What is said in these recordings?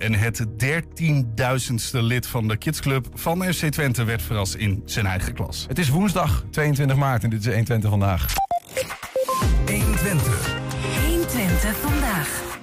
En het 13.000ste lid van de kidsclub van FC Twente werd verrast in zijn eigen klas. Het is woensdag 22 maart en dit is 120 vandaag. 120. 120 vandaag.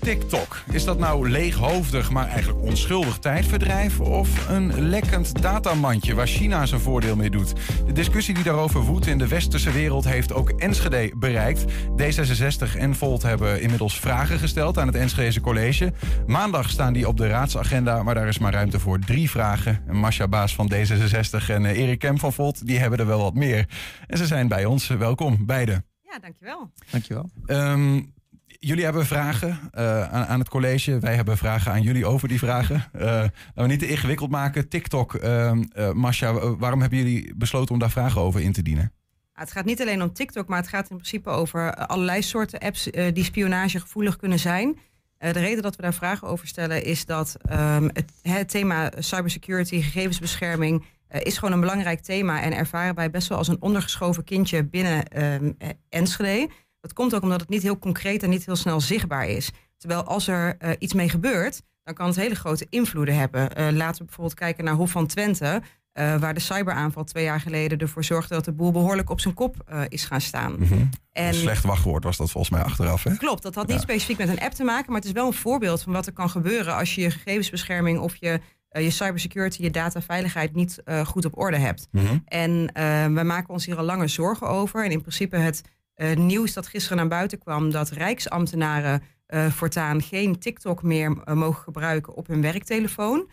TikTok. Is dat nou leeghoofdig, maar eigenlijk onschuldig tijdverdrijf? Of een lekkend datamandje waar China zijn voordeel mee doet? De discussie die daarover woedt in de westerse wereld heeft ook Enschede bereikt. D66 en Volt hebben inmiddels vragen gesteld aan het Enschedese college. Maandag staan die op de raadsagenda, maar daar is maar ruimte voor drie vragen. En Masha Baas van D66 en eh, Erik Kemp van Volt, die hebben er wel wat meer. En ze zijn bij ons. Welkom, beiden. Ja, dankjewel. Dankjewel. Um, jullie hebben vragen uh, aan, aan, het college. Wij hebben vragen aan jullie over die vragen. Uh, laten we niet te ingewikkeld maken. TikTok, uh, Masha, waarom hebben jullie besloten om daar vragen over in te dienen? Het gaat niet alleen om TikTok, maar het gaat in principe over allerlei soorten apps die spionagegevoelig kunnen zijn. de reden dat we daar vragen over stellen is dat um, het, het, thema cybersecurity, gegevensbescherming, is gewoon een belangrijk thema en ervaren wij best wel als een ondergeschoven kindje binnen um, Enschede. Dat komt ook omdat het niet heel concreet en niet heel snel zichtbaar is. Terwijl als er uh, iets mee gebeurt, dan kan het hele grote invloeden hebben. Uh, laten we bijvoorbeeld kijken naar Hof van Twente. Uh, waar de cyberaanval twee jaar geleden ervoor zorgde dat de boel behoorlijk op zijn kop is gaan staan. Mm -hmm. en, een slecht wachtwoord was dat volgens mij achteraf. Hè? Klopt, dat had niet ja. specifiek met een app te maken, maar het is wel een voorbeeld van wat er kan gebeuren als je je gegevensbescherming of je, je cybersecurity, je dataveiligheid niet goed op orde hebt. Mm -hmm. En wij maken ons hier al langer zorgen over. En in principe het uh, nieuws dat gisteren naar buiten kwam dat rijksambtenaren uh, voortaan geen TikTok meer uh, mogen gebruiken op hun werktelefoon.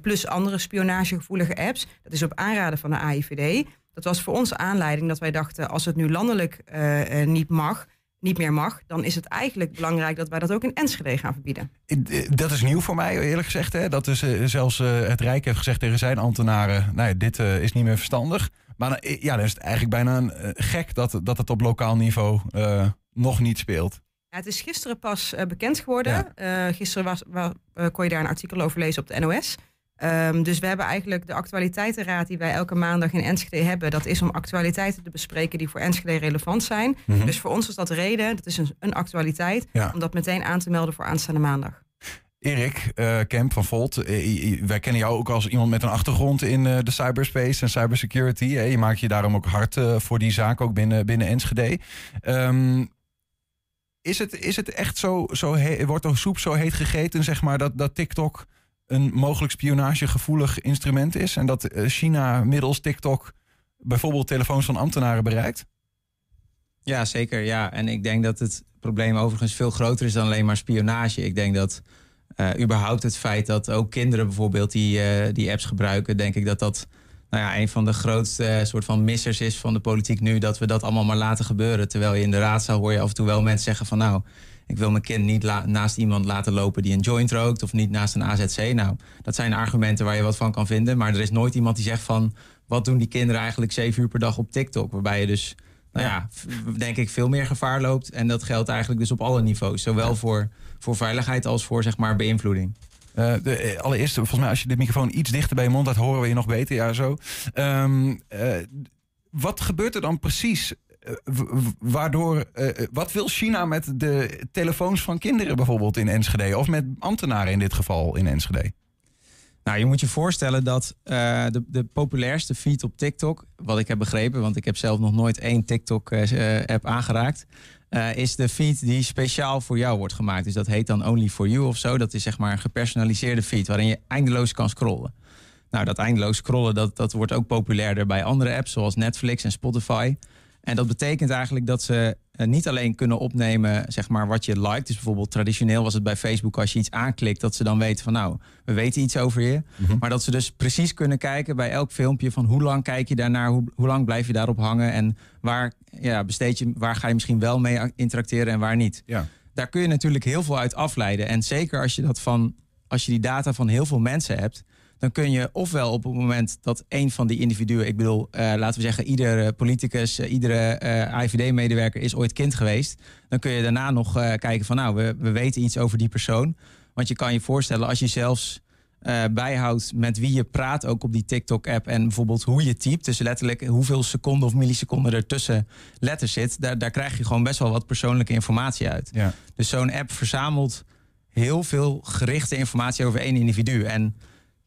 plus andere spionagegevoelige apps. Dat is op aanraden van de AIVD. Dat was voor ons aanleiding dat wij dachten, als het nu landelijk niet mag, niet meer mag, dan is het eigenlijk belangrijk dat wij dat ook in Enschede gaan verbieden. Dat is nieuw voor mij, eerlijk gezegd. Hè? Dat is zelfs het Rijk heeft gezegd tegen zijn ambtenaren: nou ja, dit is niet meer verstandig. Maar dan, ja, dan is het eigenlijk bijna een, uh, gek dat, dat het op lokaal niveau uh, nog niet speelt. Ja, het is gisteren pas uh, bekend geworden. Ja. gisteren was, was kon je daar een artikel over lezen op de NOS. Um, dus we hebben eigenlijk de actualiteitenraad die wij elke maandag in Enschede hebben. Dat is om actualiteiten te bespreken die voor Enschede relevant zijn. Mm -hmm. Dus voor ons is dat reden, dat is een, een actualiteit, ja. om dat meteen aan te melden voor aanstaande maandag. Erik uh, Kemp van Volt, uh, wij kennen jou ook als iemand met een achtergrond in uh, de cyberspace en cybersecurity. je maakt je daarom ook hard voor die zaak, ook binnen, binnen Enschede. Um, is, het, is het echt zo, zo wordt de soep zo heet gegeten, zeg maar, dat, dat TikTok een mogelijk spionagegevoelig instrument is? En dat China middels TikTok bijvoorbeeld telefoons van ambtenaren bereikt? Ja, zeker. Ja. En ik denk dat het probleem overigens veel groter is dan alleen maar spionage. Ik denk dat uh, überhaupt het feit dat ook kinderen bijvoorbeeld die, uh, die apps gebruiken, denk ik dat dat nou ja, een van de grootste uh, soort van missers is van de politiek nu. Dat we dat allemaal maar laten gebeuren. Terwijl je in de raadzaal hoor je af en toe wel mensen zeggen van nou, ik wil mijn kind niet naast iemand laten lopen die een joint rookt of niet naast een AZC. Nou, dat zijn argumenten waar je wat van kan vinden. Maar er is nooit iemand die zegt van wat doen die kinderen eigenlijk zeven uur per dag op TikTok. Waarbij je dus, nou ja, denk ik veel meer gevaar loopt. En dat geldt eigenlijk dus op alle niveaus. Zowel ja. voor voor veiligheid als voor zeg maar beïnvloeding. Uh, de, allereerst, volgens mij, als je de microfoon iets dichter bij je mond had, horen we je nog beter. Ja, zo. Um, uh, wat gebeurt er dan precies? Uh, waardoor, wat wil China met de telefoons van kinderen bijvoorbeeld in Enschede? Of met ambtenaren in dit geval in Enschede? Nou, je moet je voorstellen dat de, de populairste feed op TikTok, wat ik heb begrepen, want ik heb zelf nog nooit één TikTok-app aangeraakt, uh, is de feed die speciaal voor jou wordt gemaakt. Dus dat heet dan Only for You of zo. Dat is zeg maar een gepersonaliseerde feed waarin je eindeloos kan scrollen. Nou, dat eindeloos scrollen, dat, dat wordt ook populairder bij andere apps zoals Netflix en Spotify. En dat betekent eigenlijk dat ze uh, niet alleen kunnen opnemen zeg maar, wat je liked. Dus bijvoorbeeld traditioneel was het bij Facebook als je iets aanklikt... dat ze dan weten van nou, we weten iets over je. Mm -hmm. Maar dat ze dus precies kunnen kijken bij elk filmpje... van hoe lang kijk je daarnaar, hoe, hoe lang blijf je daarop hangen... en waar, ja, besteed je, waar ga je misschien wel mee interacteren en waar niet. Ja. Daar kun je natuurlijk heel veel uit afleiden. En zeker als je, dat van, als je die data van heel veel mensen hebt dan kun je ofwel op het moment dat een van die individuen, ik bedoel, uh, laten we zeggen, iedere politicus, uh, iedere uh, AIVD-medewerker is ooit kind geweest. Dan kun je daarna nog kijken van, nou, we, we weten iets over die persoon. Want je kan je voorstellen, als je zelfs bijhoudt met wie je praat, ook op die TikTok-app, en bijvoorbeeld hoe je typt, dus letterlijk hoeveel seconden of milliseconden er tussen letters zit, daar, daar krijg je gewoon best wel wat persoonlijke informatie uit. Ja. Dus zo'n app verzamelt heel veel gerichte informatie over één individu. En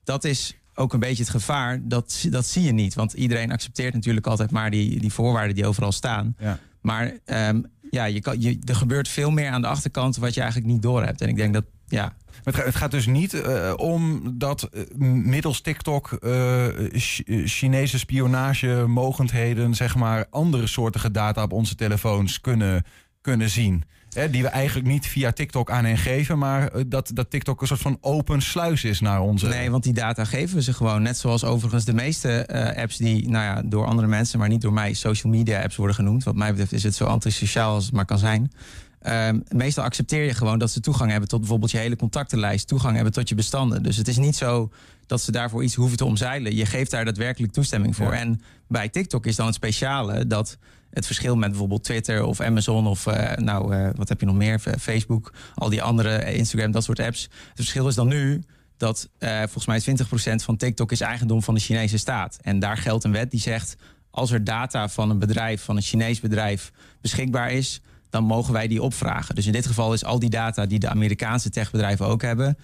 dat is ook een beetje het gevaar. Dat, dat zie je niet. Want iedereen accepteert natuurlijk altijd maar die, die voorwaarden die overal staan. Ja. Maar ehm, ja, je kan, je, er gebeurt veel meer aan de achterkant wat je eigenlijk niet doorhebt. En ik denk dat, ja, Het gaat, het gaat dus niet eh, om dat eh, middels TikTok eh, Ch- Chinese spionage mogendheden, zeg maar, andere soortige data op onze telefoons kunnen, kunnen zien. Die we eigenlijk niet via TikTok aan hen geven, maar eh, dat, dat TikTok een soort van open sluis is naar onze. Nee, want die data geven we ze gewoon. Net zoals overigens de meeste eh, apps die nou ja, door andere mensen, maar niet door mij, social media apps worden genoemd. Wat mij betreft is het zo antisociaal als het maar kan zijn. Ehm, meestal accepteer je gewoon dat ze toegang hebben tot bijvoorbeeld je hele contactenlijst, toegang hebben tot je bestanden. Dus het is niet zo dat ze daarvoor iets hoeven te omzeilen. Je geeft daar daadwerkelijk toestemming voor. Ja. En bij TikTok is dan het speciale dat het verschil met bijvoorbeeld Twitter of Amazon of eh, nou, eh, wat heb je nog meer? Facebook, al die andere, eh, Instagram, dat soort apps. Het verschil is dan nu dat volgens mij 20% van TikTok is eigendom van de Chinese staat. En daar geldt een wet die zegt: als er data van een bedrijf, van een Chinees bedrijf, beschikbaar is, dan mogen wij die opvragen. Dus in dit geval is al die data die de Amerikaanse techbedrijven ook hebben,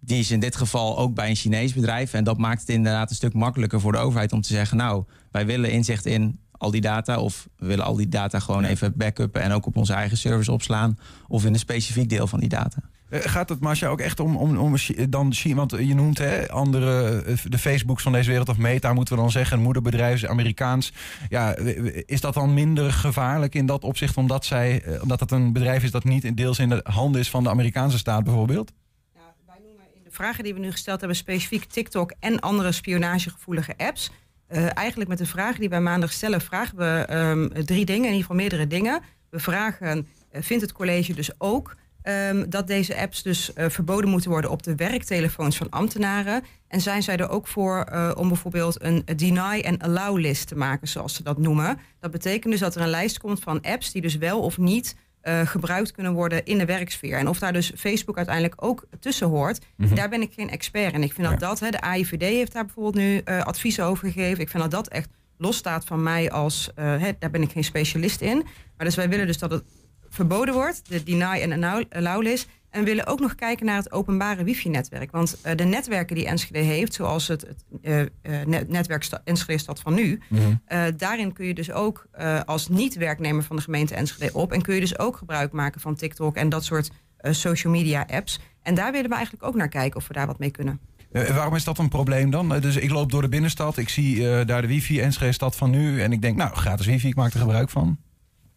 die is in dit geval ook bij een Chinees bedrijf. En dat maakt het inderdaad een stuk makkelijker voor de overheid om te zeggen: nou, wij willen inzicht in al die data. Of we willen al die data gewoon even backuppen en ook op onze eigen servers opslaan. Of in een specifiek deel van die data. Eh, Gaat het, Masha, ook echt om, om, om dan China? Want je noemt hè, andere, eh, de Facebooks van deze wereld of Meta, moeten we dan zeggen, moederbedrijf, is Amerikaans. Ja, is dat dan minder gevaarlijk in dat opzicht, omdat, zij, eh, omdat het een bedrijf is dat niet deels in de handen is van de Amerikaanse staat bijvoorbeeld? Wij noemen in de vragen die we nu gesteld hebben specifiek TikTok en andere spionagegevoelige apps. Eh, eigenlijk met de vragen die wij maandag stellen, vragen we ehm, drie dingen, in ieder geval meerdere dingen. We vragen, eh, vindt het college dus ook ehm, dat deze apps dus eh, verboden moeten worden op de werktelefoons van ambtenaren? En zijn zij er ook voor eh, om bijvoorbeeld een deny en allow list te maken, zoals ze dat noemen? Dat betekent dus dat er een lijst komt van apps die dus wel of niet eh, gebruikt kunnen worden in de werksfeer. En of daar dus Facebook uiteindelijk ook tussen hoort, daar ben ik geen expert in. Ik vind dat dat, hè, de AIVD heeft daar bijvoorbeeld nu adviezen over gegeven. Ik vind dat dat echt losstaat van mij als, hè, daar ben ik geen specialist in. Maar dus wij willen dus dat het verboden wordt, de deny en allow- list. En we willen ook nog kijken naar het openbare wifi-netwerk. Want eh, de netwerken die Enschede heeft, zoals het, het eh, eh, net- netwerk Sta- Enschede Stad van Nu, eh, daarin kun je dus ook als niet-werknemer van de gemeente Enschede op. En kun je dus ook gebruik maken van TikTok en dat soort social media apps. En daar willen we eigenlijk ook naar kijken of we daar wat mee kunnen. Waarom is dat een probleem dan? Dus ik loop door de binnenstad, ik zie daar de wifi, Enschede stad van nu. En ik denk, nou, gratis wifi, ik maak er gebruik van.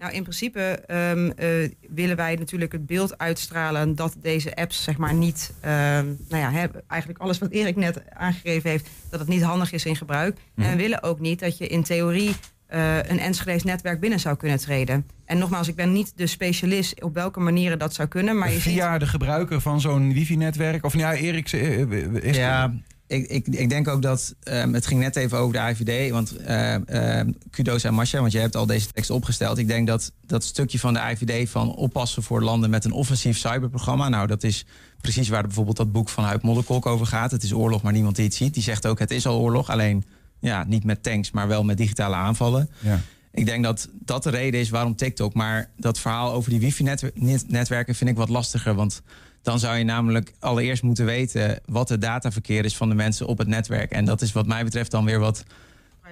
Nou, in principe ehm, eh, willen wij natuurlijk het beeld uitstralen dat deze apps, zeg maar, niet, ehm, nou ja, hè, eigenlijk alles wat Erik net aangegeven heeft, dat het niet handig is in gebruik. En we willen ook niet dat je in theorie eh, een Enschede's netwerk binnen zou kunnen treden. En nogmaals, ik ben niet de specialist op welke manieren dat zou kunnen, maar je ziet... De gebruiker van zo'n wifi-netwerk. Of ja, Erik, eh, is ja, ik, ik, ik denk ook dat ehm, het ging net even over de IVD. Want ehm, ehm, kudo's aan Masha, want je hebt al deze tekst opgesteld. Ik denk dat dat stukje van de IVD van oppassen voor landen met een offensief cyberprogramma. Nou, dat is precies waar bijvoorbeeld dat boek van Huip Modderkolk over gaat. Het is oorlog, maar niemand die het ziet. Die zegt ook, het is al oorlog. Alleen ja, niet met tanks, maar wel met digitale aanvallen. Ja. Ik denk dat dat de reden is waarom TikTok. Maar dat verhaal over die wifi-netwerken vind ik wat lastiger. Want dan zou je namelijk allereerst moeten weten wat het dataverkeer is van de mensen op het netwerk. En dat is wat mij betreft dan weer wat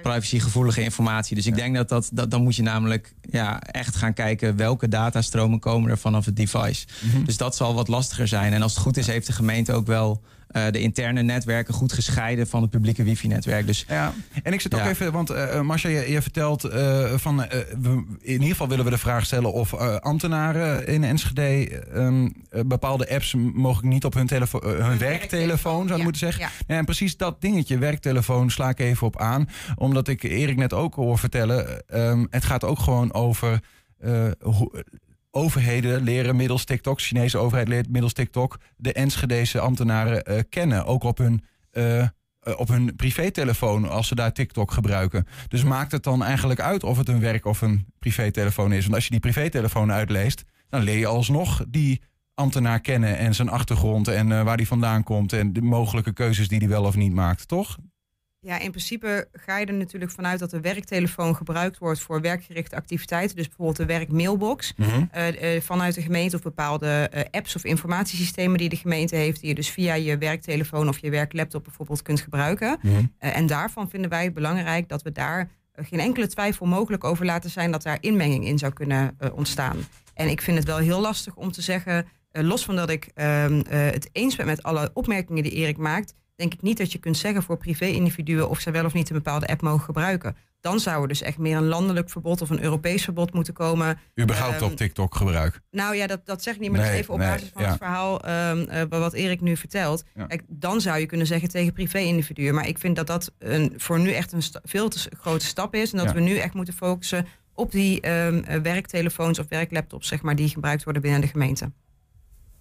privacygevoelige informatie. Dus ik denk dat, dat, dat dan moet je namelijk ja, echt gaan kijken welke datastromen komen er vanaf het device. Dus dat zal wat lastiger zijn. En als het goed is, heeft de gemeente ook wel eh, de interne netwerken goed gescheiden van het publieke wifi-netwerk. Dus Ja, en ik zit ook Ja. even, want eh Marcia, je, je vertelt eh, van, we, in ieder geval willen we de vraag stellen of eh, ambtenaren in Enschede ehm, eh, bepaalde apps mogelijk niet op hun, telefo- eh, hun werktelefoon zouden ja, moeten zeggen. ja. Ja, en precies dat dingetje, werktelefoon, sla ik even op aan. Omdat ik Erik net ook hoor vertellen, ehm, het gaat ook gewoon over eh, hoe, overheden leren middels TikTok, Chinese overheid leert middels TikTok, de Enschedese ambtenaren eh, kennen. Ook op hun, eh, op hun privételefoon als ze daar TikTok gebruiken. Dus maakt het dan eigenlijk uit of het een werk of een privételefoon is? Want als je die privételefoon uitleest, dan leer je alsnog die ambtenaar kennen en zijn achtergrond en waar die vandaan komt en de mogelijke keuzes die hij wel of niet maakt, toch? Ja, in principe ga je er natuurlijk vanuit dat de werktelefoon gebruikt wordt voor werkgerichte activiteiten. Dus bijvoorbeeld de werkmailbox Mhm. eh, eh, vanuit de gemeente of bepaalde eh, apps of informatiesystemen die de gemeente heeft, die je dus via je werktelefoon of je werklaptop bijvoorbeeld kunt gebruiken. Mhm. En daarvan vinden wij het belangrijk dat we daar geen enkele twijfel mogelijk over laten zijn dat daar inmenging in zou kunnen ontstaan. En ik vind het wel heel lastig om te zeggen, los van dat ik ehm, eh, het eens ben met alle opmerkingen die Erik maakt, denk ik niet dat je kunt zeggen voor privé-individuen of zij wel of niet een bepaalde app mogen gebruiken. Dan zou er dus echt meer een landelijk verbod of een Europees verbod moeten komen. Überhaupt Ehm, op TikTok gebruik. Nou ja, dat, dat zeg ik niet, maar dat is Nee, even op nee, basis van ja. het verhaal ehm, eh, wat Erik nu vertelt. Ja. Kijk, dan zou je kunnen zeggen tegen privé-individuen. Maar ik vind dat dat een, voor nu echt een veel te grote stap is. En dat Ja. we nu echt moeten focussen op die ehm, eh, werktelefoons of werklaptops, zeg maar, die gebruikt worden binnen de gemeente.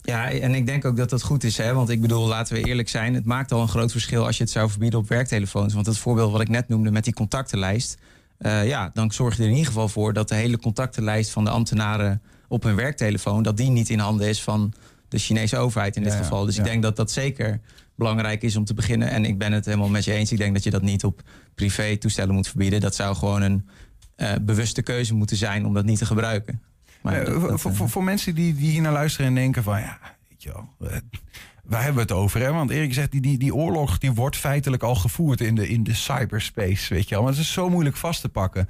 Ja, en ik denk ook dat dat goed is. Hè? Want ik bedoel, laten we eerlijk zijn. Het maakt al een groot verschil als je het zou verbieden op werktelefoons. Want het voorbeeld wat ik net noemde met die contactenlijst. eh, ja, dan zorg je er in ieder geval voor dat de hele contactenlijst van de ambtenaren op hun werktelefoon. dat die niet in handen is van de Chinese overheid in dit Ja, geval. Dus ik denk dat dat zeker belangrijk is om te beginnen. En ik ben het helemaal met je eens. Ik denk dat je dat niet op privé toestellen moet verbieden. Dat zou gewoon een eh, bewuste keuze moeten zijn om dat niet te gebruiken. Maar Eh, dat- voor, dat, voor, eh, voor, voor mensen die, die hier naar luisteren en denken van ja, weet je wel, eh, waar hebben we het over? Hè? Want Erik zegt, die, die, die oorlog die wordt feitelijk al gevoerd in de, in de cyberspace, weet je wel. Maar het is zo moeilijk vast te pakken.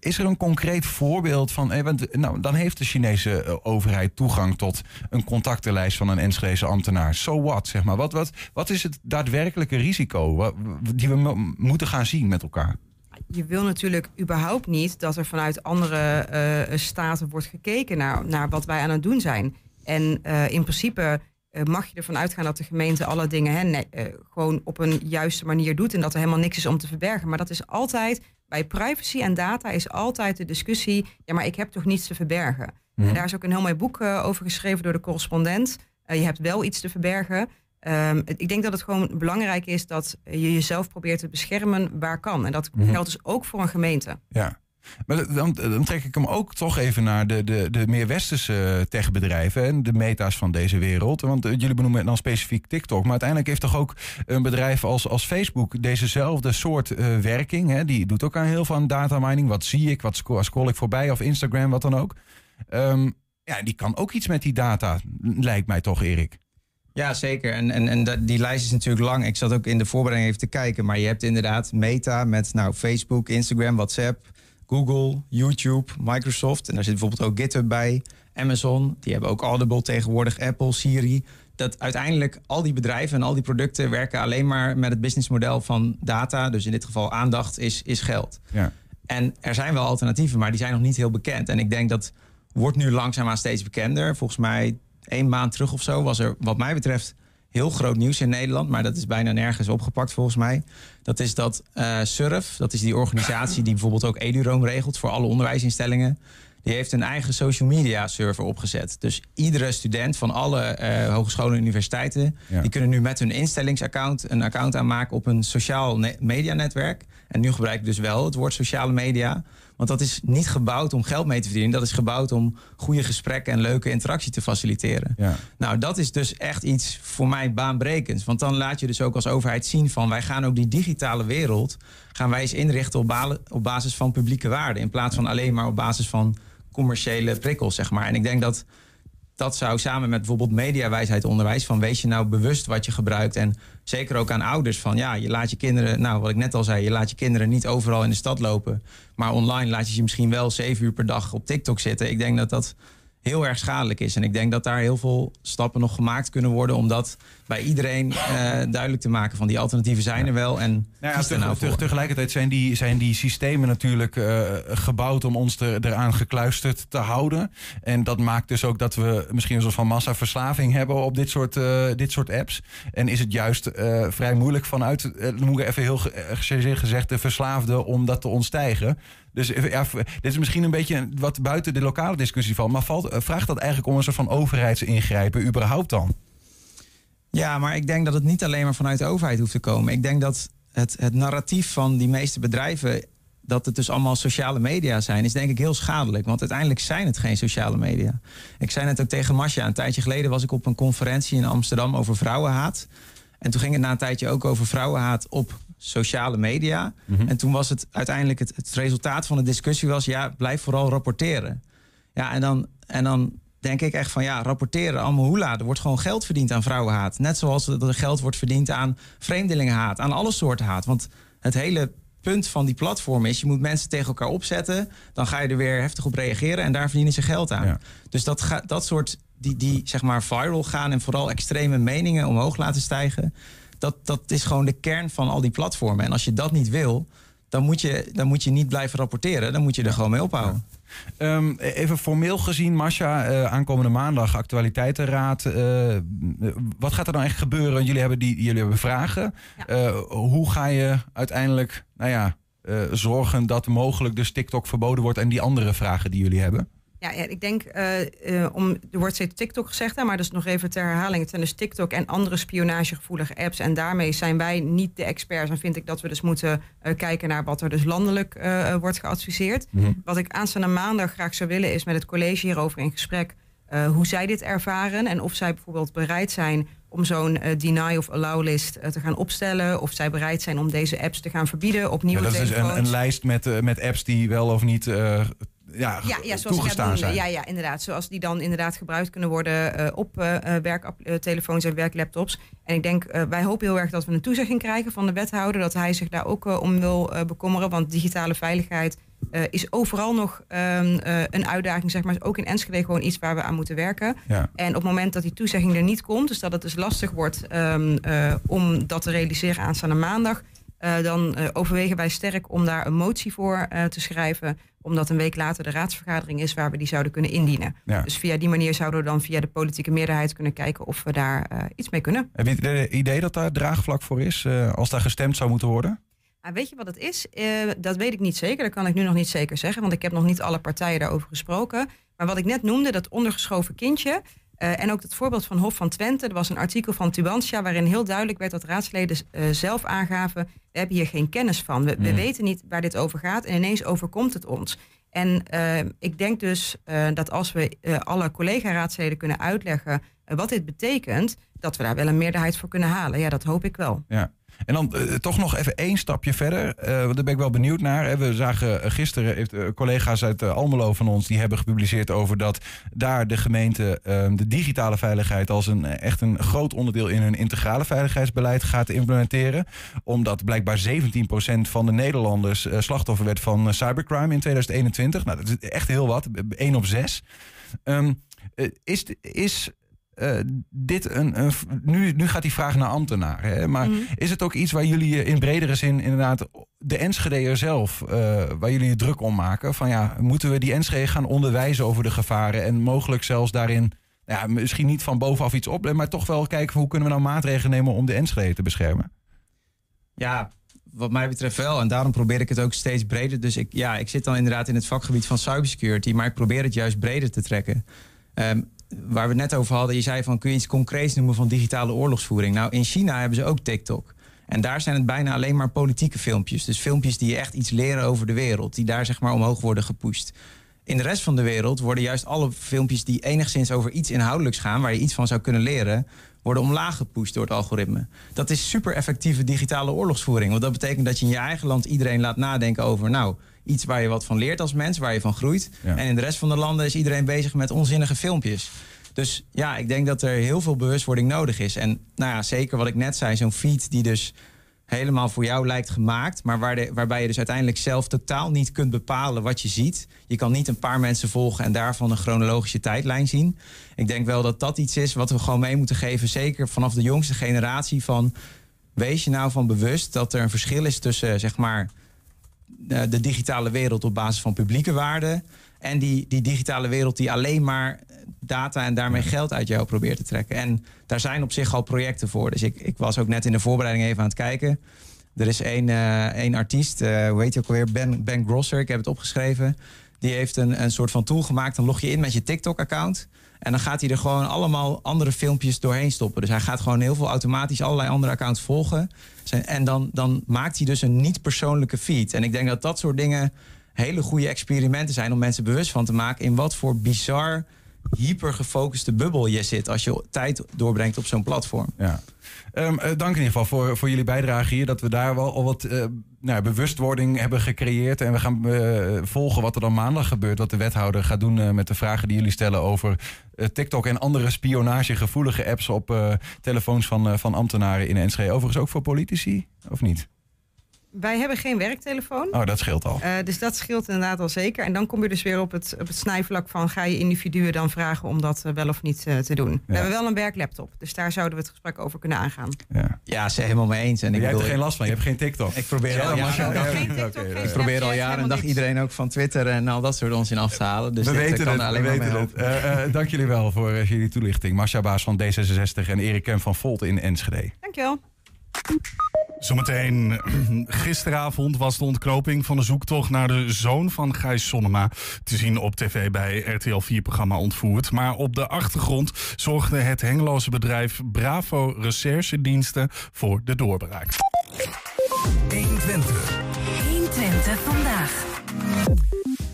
Is er een concreet voorbeeld van, eh, want, nou, dan heeft de Chinese overheid toegang tot een contactenlijst van een Enschedeze ambtenaar. So what, zeg maar. Wat, wat, wat is het daadwerkelijke risico die we mo- moeten gaan zien met elkaar? Je wil natuurlijk überhaupt niet dat er vanuit andere eh, staten wordt gekeken naar, naar wat wij aan het doen zijn. En eh, in principe eh, mag je ervan uitgaan dat de gemeente alle dingen hè, nee, gewoon op een juiste manier doet en dat er helemaal niks is om te verbergen. Maar dat is altijd, bij privacy en data is altijd de discussie, ja maar ik heb toch niets te verbergen. En daar is ook een heel mooi boek over geschreven door de correspondent. Je hebt wel iets te verbergen. Ehm, ik denk dat het gewoon belangrijk is dat je jezelf probeert te beschermen waar kan. En dat Mhm. geldt dus ook voor een gemeente. Ja. Maar dan, dan trek ik hem ook toch even naar de, de, de meer westerse techbedrijven en de meta's van deze wereld. Want eh, jullie benoemen dan specifiek TikTok. Maar uiteindelijk heeft toch ook een bedrijf als, als Facebook dezezelfde soort eh, werking. Hè? Die doet ook aan heel veel aan data mining. Wat zie ik, wat scroll ik voorbij of Instagram, wat dan ook. Ehm, ja, die kan ook iets met die data, lijkt mij toch, Erik. Ja, zeker. En, en, en die lijst is natuurlijk lang. Ik zat ook in de voorbereiding even te kijken. Maar je hebt inderdaad Meta met nou, Facebook, Instagram, WhatsApp, Google, YouTube, Microsoft. En daar zit bijvoorbeeld ook GitHub bij. Amazon, die hebben ook Audible tegenwoordig, Apple, Siri. Dat uiteindelijk al die bedrijven en al die producten werken alleen maar met het businessmodel van data. Dus in dit geval aandacht is, is geld. Ja. En er zijn wel alternatieven, maar die zijn nog niet heel bekend. En ik denk dat wordt nu langzaamaan steeds bekender. Volgens mij één maand terug of zo was er wat mij betreft heel groot nieuws in Nederland. Maar dat is bijna nergens opgepakt volgens mij. Dat is dat eh SURF, dat is die organisatie die bijvoorbeeld ook EduRoam regelt voor alle onderwijsinstellingen. Die heeft een eigen social media server opgezet. Dus iedere student van alle eh, hogescholen en universiteiten... Ja. die kunnen nu met hun instellingsaccount... een account aanmaken op een sociaal ne- medianetwerk. En nu gebruik ik dus wel het woord sociale media. Want dat is niet gebouwd om geld mee te verdienen. Dat is gebouwd om goede gesprekken en leuke interactie te faciliteren. Ja. Nou, dat is dus echt iets voor mij baanbrekends. Want dan laat je dus ook als overheid zien van... wij gaan ook die digitale wereld... gaan wij eens inrichten op, op basis van publieke waarden... in plaats van alleen maar op basis van commerciële prikkels, zeg maar. En ik denk dat dat zou samen met bijvoorbeeld mediawijsheid onderwijs... van wees je nou bewust wat je gebruikt... en zeker ook aan ouders van... ja, je laat je kinderen, nou wat ik net al zei... je laat je kinderen niet overal in de stad lopen... maar online laat je ze misschien wel zeven uur per dag op TikTok zitten. Ik denk dat dat heel erg schadelijk is. En ik denk dat daar heel veel stappen nog gemaakt kunnen worden... om dat bij iedereen eh, duidelijk te maken van die alternatieven zijn er wel... en Nou ja, kies teg- nou teg- tegelijkertijd zijn die, zijn die systemen natuurlijk eh, gebouwd om ons er, eraan gekluisterd te houden. En dat maakt dus ook dat we misschien een soort van massaverslaving hebben op dit soort, eh, dit soort apps. En is het juist vrij moeilijk vanuit, moet ik even heel ge- gezegd, de verslaafde om dat te ontstijgen. Dus eh, ja, dit is misschien een beetje wat buiten de lokale discussie valt. Maar valt, eh, vraagt dat eigenlijk om een soort van overheidsingrijpen überhaupt dan? Ja, maar ik denk dat het niet alleen maar vanuit de overheid hoeft te komen. Ik denk dat het, het narratief van die meeste bedrijven... dat het dus allemaal sociale media zijn, is denk ik heel schadelijk. Want uiteindelijk zijn het geen sociale media. Ik zei net ook tegen Masja, een tijdje geleden was ik op een conferentie in Amsterdam over vrouwenhaat. En toen ging het na een tijdje ook over vrouwenhaat op sociale media. Mhm. En toen was het uiteindelijk het, het resultaat van de discussie was... ja, blijf vooral rapporteren. Ja, en dan, en dan denk ik echt van ja, rapporteren, allemaal hoela. Er wordt gewoon geld verdiend aan vrouwenhaat. Net zoals er geld wordt verdiend aan vreemdelingenhaat, aan alle soorten haat. Want het hele punt van die platform is, je moet mensen tegen elkaar opzetten. Dan ga je er weer heftig op reageren en daar verdienen ze geld aan. Ja. Dus dat, ga, dat soort, die, die zeg maar viral gaan en vooral extreme meningen omhoog laten stijgen. Dat, dat is gewoon de kern van al die platformen. En als je dat niet wil, dan moet je, dan moet je niet blijven rapporteren. Dan moet je er gewoon mee ophouden. Ehm, even formeel gezien, Masha, eh, aankomende maandag actualiteitenraad. eh, wat gaat er dan echt gebeuren? Jullie hebben, die, jullie hebben vragen. Ja. Eh, hoe ga je uiteindelijk nou ja, eh, zorgen dat mogelijk dus TikTok verboden wordt en die andere vragen die jullie hebben? Ja, ja, ik denk, eh, eh, om, er wordt steeds TikTok gezegd, hè, maar dus nog even ter herhaling. Het zijn dus TikTok en andere spionagegevoelige apps. En daarmee zijn wij niet de experts. En vind ik dat we dus moeten eh, kijken naar wat er dus landelijk wordt geadviseerd. Wat ik aanstaande maandag graag zou willen is met het college hierover in gesprek... hoe zij dit ervaren en of zij bijvoorbeeld bereid zijn om zo'n deny of allow list te gaan opstellen. Of zij bereid zijn om deze apps te gaan verbieden op nieuwe Ja, dat is dus een, een lijst met, met apps die wel of niet ja, Ja, ja, zoals toegestaan zijn. Ja, ja, inderdaad. Zoals die dan inderdaad gebruikt kunnen worden eh, op eh eh, werktelefoons en werklaptops. En ik denk, wij hopen heel erg dat we een toezegging krijgen van de wethouder. Dat hij zich daar ook om wil bekommeren. Want digitale veiligheid is overal nog ehm, eh, een uitdaging. Zeg maar. Is ook in Enschede gewoon iets waar we aan moeten werken. Ja. En op het moment dat die toezegging er niet komt, dus dat het dus lastig wordt ehm, eh, om dat te realiseren aanstaande maandag, dan overwegen wij sterk om daar een motie voor te schrijven, omdat een week later de raadsvergadering is waar we die zouden kunnen indienen. Ja. Dus via die manier zouden we dan via de politieke meerderheid kunnen kijken of we daar eh, iets mee kunnen. Heb je het idee dat daar draagvlak voor is eh, als daar gestemd zou moeten worden? Ah, weet je wat het is? Eh, dat weet ik niet zeker. Dat kan ik nu nog niet zeker zeggen, want ik heb nog niet alle partijen daarover gesproken. Maar wat ik net noemde, dat ondergeschoven kindje. Eh, en ook het voorbeeld van Hof van Twente. Er was een artikel van Tubantia waarin heel duidelijk werd dat raadsleden eh, zelf aangaven: we hebben hier geen kennis van. We, we Mm. weten niet waar dit over gaat en ineens overkomt het ons. En eh, ik denk dus dat als we alle collega-raadsleden kunnen uitleggen wat dit betekent, dat we daar wel een meerderheid voor kunnen halen. Ja, dat hoop ik wel. Ja. En dan eh, toch nog even één stapje verder. want daar ben ik wel benieuwd naar. We zagen eh, gisteren, heeft, collega's uit Almelo van ons... die hebben gepubliceerd over dat daar de gemeente... eh, de digitale veiligheid als een echt een groot onderdeel... in hun integrale veiligheidsbeleid gaat implementeren. Omdat blijkbaar 17% van de Nederlanders... slachtoffer werd van cybercrime in 2021. Nou, dat is echt heel wat. 1 op 6. Ehm, eh, is, is eh, dit een, een nu, nu gaat die vraag naar ambtenaren. Hè? Maar Mhm. is het ook iets waar jullie in bredere zin inderdaad de Enschede'er zelf, eh, waar jullie je druk om maken? Van ja, moeten we die Enschede gaan onderwijzen over de gevaren en mogelijk zelfs daarin, nou ja, misschien niet van bovenaf iets op, maar toch wel kijken van hoe kunnen we nou maatregelen nemen om de Enschede te beschermen? Ja, wat mij betreft wel. En daarom probeer ik het ook steeds breder. Dus ik, ja, ik zit dan inderdaad in het vakgebied van cybersecurity, maar ik probeer het juist breder te trekken. Ehm, waar we het net over hadden, je zei van kun je iets concreets noemen van digitale oorlogsvoering? Nou, in China hebben ze ook TikTok. En daar zijn het bijna alleen maar politieke filmpjes. Dus filmpjes die echt iets leren over de wereld, die daar zeg maar omhoog worden gepusht. In de rest van de wereld worden juist alle filmpjes die enigszins over iets inhoudelijks gaan, waar je iets van zou kunnen leren, worden omlaag gepusht door het algoritme. Dat is super effectieve digitale oorlogsvoering. Want dat betekent dat je in je eigen land iedereen laat nadenken over, nou, iets waar je wat van leert als mens, waar je van groeit. Ja. En in de rest van de landen is iedereen bezig met onzinnige filmpjes. Dus ja, ik denk dat er heel veel bewustwording nodig is. En nou ja, zeker wat ik net zei, zo'n feed die dus helemaal voor jou lijkt gemaakt, maar waar de, waarbij je dus uiteindelijk zelf totaal niet kunt bepalen wat je ziet. Je kan niet een paar mensen volgen en daarvan een chronologische tijdlijn zien. Ik denk wel dat dat iets is wat we gewoon mee moeten geven, zeker vanaf de jongste generatie van wees je nou van bewust dat er een verschil is tussen zeg maar de digitale wereld op basis van publieke waarden en die, die digitale wereld die alleen maar data en daarmee geld uit jou probeert te trekken. En daar zijn op zich al projecten voor. Dus ik, ik was ook net in de voorbereiding even aan het kijken. Er is één, eh, één artiest, eh, hoe heet hij ook alweer? Ben, ben Grosser, ik heb het opgeschreven. Die heeft een, een soort van tool gemaakt. Dan log je in met je TikTok-account. En dan gaat hij er gewoon allemaal andere filmpjes doorheen stoppen. Dus hij gaat gewoon heel veel automatisch allerlei andere accounts volgen. En dan, dan maakt hij dus een niet-persoonlijke feed. En ik denk dat dat soort dingen hele goede experimenten zijn om mensen bewust van te maken in wat voor bizar hyper gefocuste bubbel je zit als je tijd doorbrengt op zo'n platform. Ja. Um, dank in ieder geval voor, voor jullie bijdrage hier. Dat we daar wel al wat uh, nou, bewustwording hebben gecreëerd. En we gaan uh, volgen wat er dan maandag gebeurt. Wat de wethouder gaat doen uh, met de vragen die jullie stellen over TikTok en andere spionagegevoelige apps op telefoons van, van ambtenaren in Enschede. Overigens ook voor politici, of niet? Wij hebben geen werktelefoon. Oh, dat scheelt al. Uh, dus dat scheelt inderdaad al zeker. En dan kom je dus weer op het, op het snijvlak van... ga je individuen dan vragen om dat uh, wel of niet uh, te doen. Ja. We hebben wel een werklaptop. Dus daar zouden we het gesprek over kunnen aangaan. Ja, ja ze helemaal mee eens. En ik Jij bedoel, hebt er geen last van, je hebt geen TikTok. Ik probeer ja, al jaren, ik probeer al jaren en dag iedereen ook van Twitter... en al dat soort onzin af te halen. Dus we weten het, alleen we weten het. dank jullie wel voor jullie toelichting. Marcia Baas van D66 en Erik Kemp van Volt in Enschede. Dankjewel. Zometeen, gisteravond was de ontknoping van de zoektocht naar de zoon van Gijs Sonnema te zien op tv bij RTL 4-programma Ontvoerd. Maar op de achtergrond zorgde het Hengeloze bedrijf Bravo Recherchediensten voor de doorbraak. 120. 120 vandaag.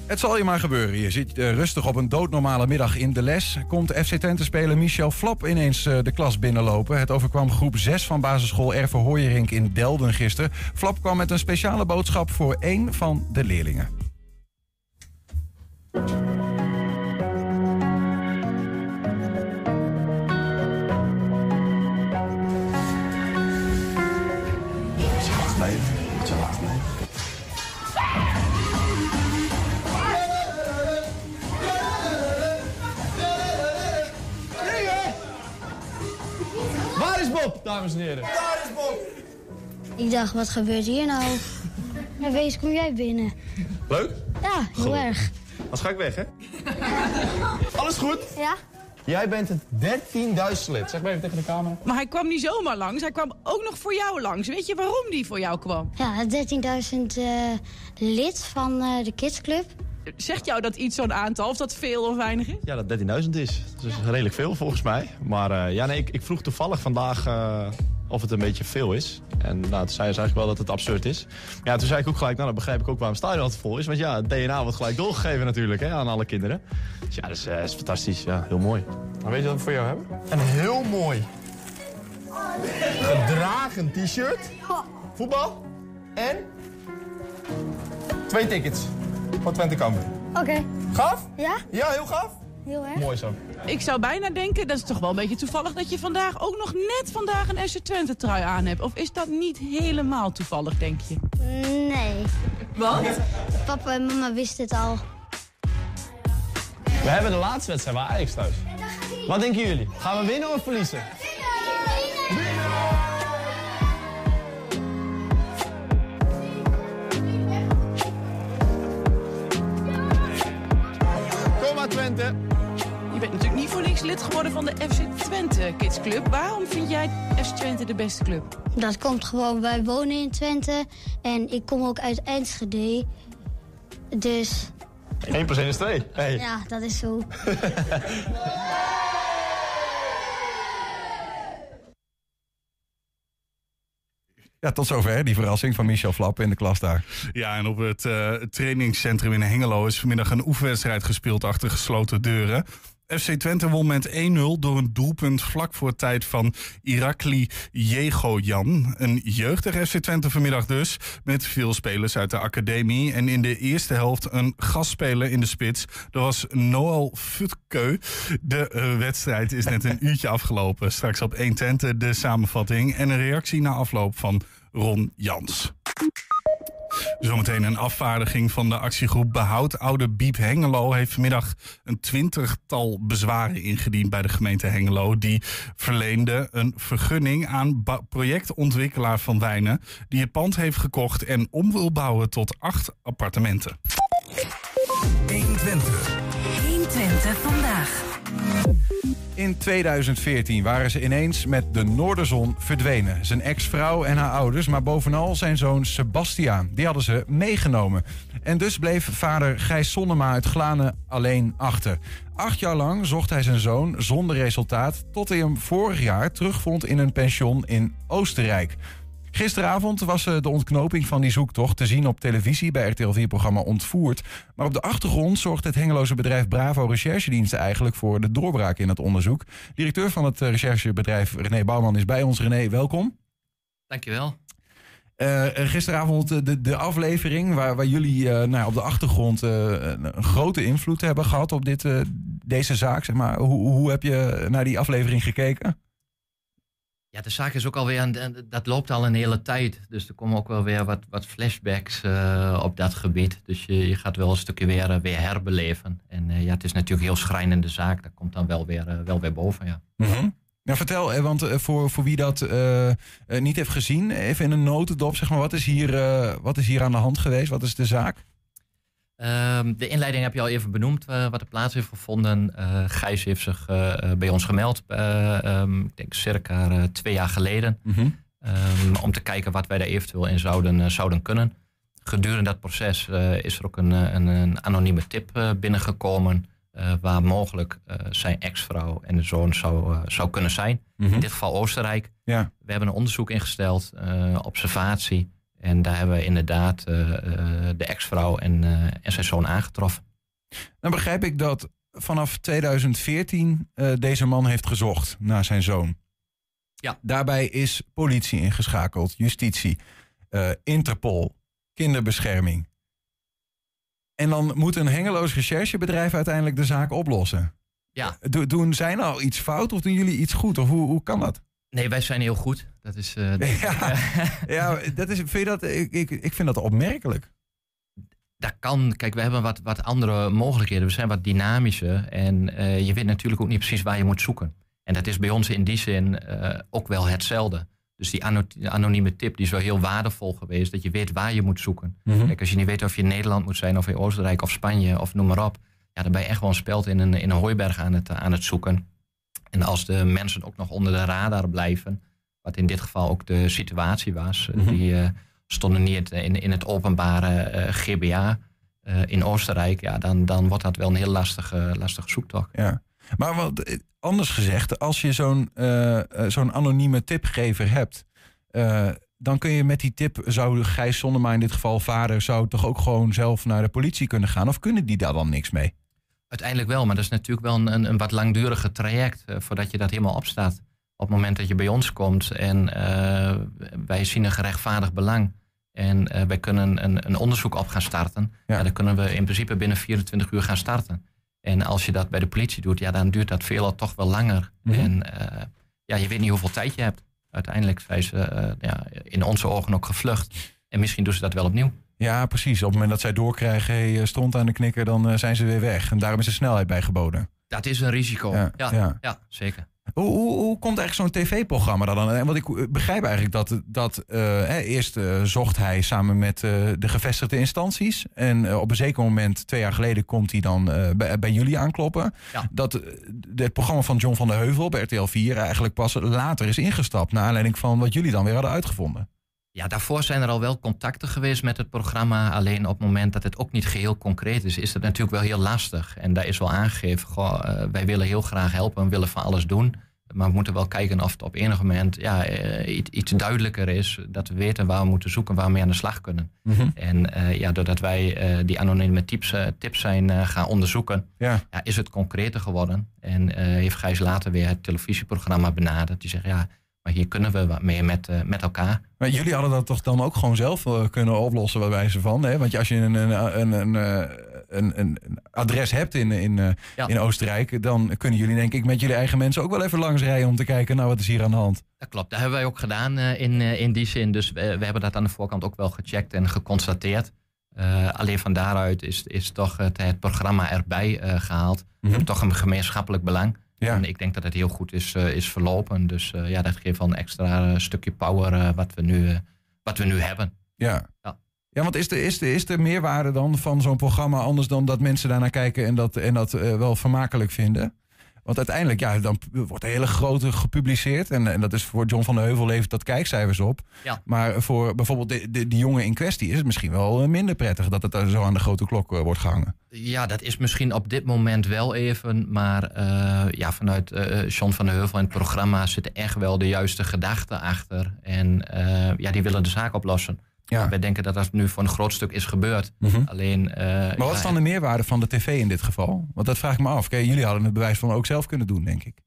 Het zal je maar gebeuren. Je zit uh, rustig op een doodnormale middag in de les. Komt FC Twente-speler Michel Flap ineens uh, de klas binnenlopen. Het overkwam groep 6 van basisschool Erve in Delden gisteren. Flap kwam met een speciale boodschap voor één van de leerlingen. Dames en heren. Daar is Bob! Ik dacht, wat gebeurt hier nou? En wees, kom jij binnen. Leuk? Ja, heel Goed. erg. Als ga ik weg, hè? Alles goed? Ja. Jij bent het 13.000 lid. Zeg maar even tegen de camera. Maar hij kwam niet zomaar langs. Hij kwam ook nog voor jou langs. Weet je waarom die voor jou kwam? Ja, het 13.000 uh, lid van uh, de Kidsclub. Zegt jou dat iets zo'n aantal, of dat veel of weinig is? Ja, dat 13.000 is. Dat is redelijk veel volgens mij. Maar uh, ja, nee, ik, ik, vroeg toevallig vandaag uh, of het een beetje veel is. En nou, toen zei ze eigenlijk wel dat het absurd is. Ja, toen zei ik ook gelijk, nou dan begrijp ik ook waarom stadion vol is. Want ja, het DNA wordt gelijk doorgegeven natuurlijk hè, aan alle kinderen. Dus ja, dat is, uh, is fantastisch. Ja, heel mooi. Maar weet je wat we voor jou hebben? Een heel mooi gedragen t-shirt, voetbal en twee tickets. Voor Twente Kampen. Oké. Okay. Gaaf? Ja. Ja, heel gaaf. Heel erg. Mooi zo. Ik zou bijna denken, dat is toch wel een beetje toevallig... dat je vandaag ook nog net vandaag een SC Twente trui aan hebt. Of is dat niet helemaal toevallig, denk je? Nee. Wat? Papa en mama wisten het al. We hebben de laatste wedstrijd bij Ajax thuis. Wat denken jullie? Gaan we winnen of verliezen? Twente. Je bent natuurlijk niet voor niks lid geworden van de FC Twente Kids Club. Waarom vind jij FC Twente de beste club? Dat komt gewoon, wij wonen in Twente en ik kom ook uit Enschede. Dus... 1 plus 1 is 2. Hey. Ja, dat is zo. Ja, tot zover die verrassing van Michel Flap in de klas daar. Ja, en op het uh, trainingscentrum in Hengelo is vanmiddag een oefenwedstrijd gespeeld achter gesloten deuren. FC Twente won met 1-0 door een doelpunt vlak voor tijd van Irakli Jegojan. Een jeugdig FC Twente vanmiddag dus, met veel spelers uit de academie. En in de eerste helft een gastspeler in de spits. Dat was Noel Futkeu. De uh, wedstrijd is net een uurtje afgelopen. Straks op 1 Twente de samenvatting en een reactie na afloop van Ron Jans. Zometeen een afvaardiging van de actiegroep Behoud Oude Biep Hengelo heeft vanmiddag een twintigtal bezwaren ingediend bij de gemeente Hengelo. Die verleende een vergunning aan projectontwikkelaar van Wijnen, die het pand heeft gekocht en om wil bouwen tot acht appartementen. 120. 120 vandaag. In 2014 waren ze ineens met de Noorderzon verdwenen. Zijn ex-vrouw en haar ouders, maar bovenal zijn zoon Sebastiaan. Die hadden ze meegenomen. En dus bleef vader Gijs Sonnema uit Glanen alleen achter. Acht jaar lang zocht hij zijn zoon zonder resultaat... tot hij hem vorig jaar terugvond in een pension in Oostenrijk. Gisteravond was eh, de ontknoping van die zoektocht te zien op televisie bij RTL 4-programma Ontvoerd. Maar op de achtergrond zorgt het Hengeloze bedrijf Bravo Recherchediensten eigenlijk voor de doorbraak in het onderzoek. Directeur van het eh, recherchebedrijf René Bouwman is bij ons. René, welkom. Dankjewel. Eh, gisteravond de, de aflevering waar, waar jullie nou, op de achtergrond een, een grote invloed hebben gehad op dit, deze zaak. Zeg maar. hoe, hoe heb je naar die aflevering gekeken? Ja, de zaak is ook alweer, de- dat loopt al een hele tijd. Dus er komen ook wel weer wat, wat flashbacks eh, op dat gebied. Dus je, je gaat wel een stukje weer, eh, weer herbeleven. En eh, ja, het is natuurlijk een heel schrijnende zaak. Dat komt dan wel weer, wel weer boven, ja. Nou, vertel, want voor, voor wie dat niet heeft gezien, even in een notendop, zeg maar, wat is, hier, wat is hier aan de hand geweest? Wat is de zaak? Ehm, de inleiding heb je al even benoemd, eh, wat er plaats heeft gevonden. Eh Gijs heeft zich eh, bij ons gemeld, eh, ehm, ik denk circa twee jaar geleden. Ehm, om te kijken wat wij daar eventueel in zouden, zouden kunnen. Gedurende dat proces is er ook een, een, een anonieme tip binnengekomen. waar mogelijk zijn ex-vrouw en de zoon zou, zou kunnen zijn. Mhm. In dit geval Oostenrijk. Ja. We hebben een onderzoek ingesteld, observatie. En daar hebben we inderdaad eh, eh, de ex-vrouw en, eh, en zijn zoon aangetroffen. Dan begrijp ik dat vanaf 2014 eh, deze man heeft gezocht naar zijn zoon. Ja. Daarbij is politie ingeschakeld, justitie, Interpol, kinderbescherming. En dan moet een hengeloos recherchebedrijf uiteindelijk de zaak oplossen. Ja. Do- doen zij nou iets fout of doen jullie iets goed? Of hoe, hoe kan dat? Nee, wij zijn heel goed. Dat is, eh, Ja, ja dat is, vind je dat, ik, ik, ik vind dat opmerkelijk. dat kan. Kijk, we hebben wat, wat andere mogelijkheden. We zijn wat dynamischer. En eh, je weet natuurlijk ook niet precies waar je moet zoeken. En dat is bij ons in die zin eh, ook wel hetzelfde. Dus die ano- anonieme tip die is wel heel waardevol geweest. Dat je weet waar je moet zoeken. Mhm. Kijk, als je niet weet of je in Nederland moet zijn... of in Oostenrijk of Spanje of noem maar op... Ja, dan ben je echt wel een speld in een, in een hooiberg aan het, aan het zoeken. En als de mensen ook nog onder de radar blijven... wat in dit geval ook de situatie was... eh, Mhm. die eh, stonden niet in, in het openbare eh, GBA eh, in Oostenrijk... Ja, dan, dan wordt dat wel een heel lastige, lastige zoektocht. Ja. Maar wat, eh, anders gezegd, als je zo'n eh, eh, zo'n anonieme tipgever hebt, eh, dan kun je met die tip, zou Gijs Sondema in dit geval vader, zou toch ook gewoon zelf naar de politie kunnen gaan? Of kunnen die daar dan niks mee? Uiteindelijk wel, maar dat is natuurlijk wel een, een, wat langduriger traject eh, voordat je dat helemaal opstaat. Op het moment dat je bij ons komt en eh, wij zien een gerechtvaardigd belang en eh, wij kunnen een, een onderzoek op gaan starten, ja. dan kunnen we in principe binnen 24 uur gaan starten. En als je dat bij de politie doet, ja, dan duurt dat veelal toch wel langer. Mhm. En ja, je weet niet hoeveel tijd je hebt. Uiteindelijk zijn ze ja, in onze ogen ook gevlucht. En misschien doen ze dat wel opnieuw. Ja, precies. Op het moment dat zij doorkrijgen, hey, eh, stond aan de knikker, dan eh, zijn ze weer weg. En daarom is de snelheid bijgeboden. Dat is een risico. Ja, Ja, ja. ja. zeker. Hoe, hoe, hoe komt eigenlijk zo'n tv-programma dan? Want ik eh, begrijp eigenlijk dat, dat eh, hè, eerst zocht hij samen met de gevestigde instanties. En op een zeker moment, twee jaar geleden, komt hij dan bij, bij jullie aankloppen. Ja. Dat het programma van John van der Heuvel bij RTL 4 eigenlijk pas later is ingestapt. Naar aanleiding van wat jullie dan weer hadden uitgevonden. Ja, daarvoor zijn er al wel contacten geweest met het programma. Alleen op het moment dat het ook niet geheel concreet is, is het natuurlijk wel heel lastig. En daar is wel aangegeven, goh, eh, wij willen heel graag helpen, we willen van alles doen. Maar we moeten wel kijken of het op enig moment ja, eh, iets, iets duidelijker is. Dat we weten waar we moeten zoeken, waar we mee aan de slag kunnen. Mhm. En eh, ja, doordat wij die anonieme tips, tips zijn gaan onderzoeken, Ja. ja, is het concreter geworden. En heeft Gijs later weer het televisieprogramma benaderd. Die zegt, ja, maar hier kunnen we wat mee met, eh, met elkaar. Maar jullie hadden dat toch dan ook gewoon zelf eh, kunnen oplossen, bij wijze van. Hè? Want als je een, een, een, een, eh, een, een een adres hebt in, in, Ja. in Oostenrijk, dan kunnen jullie denk ik met jullie eigen mensen ook wel even langs rijden om te kijken, nou wat is hier aan de hand? Dat klopt, dat hebben wij ook gedaan in, in die zin. Dus we, we hebben dat aan de voorkant ook wel gecheckt en geconstateerd. Alleen van daaruit is, is toch het, het programma erbij eh, gehaald. We Mhm. hebben toch een gemeenschappelijk belang. Ja. En ik denk dat het heel goed is, eh, is verlopen. Dus eh, ja, dat geeft wel een extra eh, stukje power wat, we nu, wat we nu hebben. Ja. Ja. Ja, want is de, is, de, is de meerwaarde dan van zo'n programma anders dan dat mensen daarnaar kijken en dat, en dat wel vermakelijk vinden? Want uiteindelijk, ja, dan wordt een hele grote gepubliceerd. En, en dat is voor John van de Heuvel levert dat kijkcijfers op. Ja. Maar voor bijvoorbeeld de, de, die jongen in kwestie is het misschien wel eh, minder prettig dat het zo aan de grote klok eh, wordt gehangen. Ja, dat is misschien op dit moment wel even. Maar eh, ja, vanuit John van der Heuvel en het programma zitten echt wel de juiste gedachten achter. En ja, die willen de zaak oplossen. Ja. Wij denken dat dat nu voor een groot stuk is gebeurd. Mhm. Alleen. eh, Maar wat is dan de meerwaarde van de tv in dit geval? Want dat vraag ik me af. Kijk, jullie hadden het bewijs van ook zelf kunnen doen, denk ik.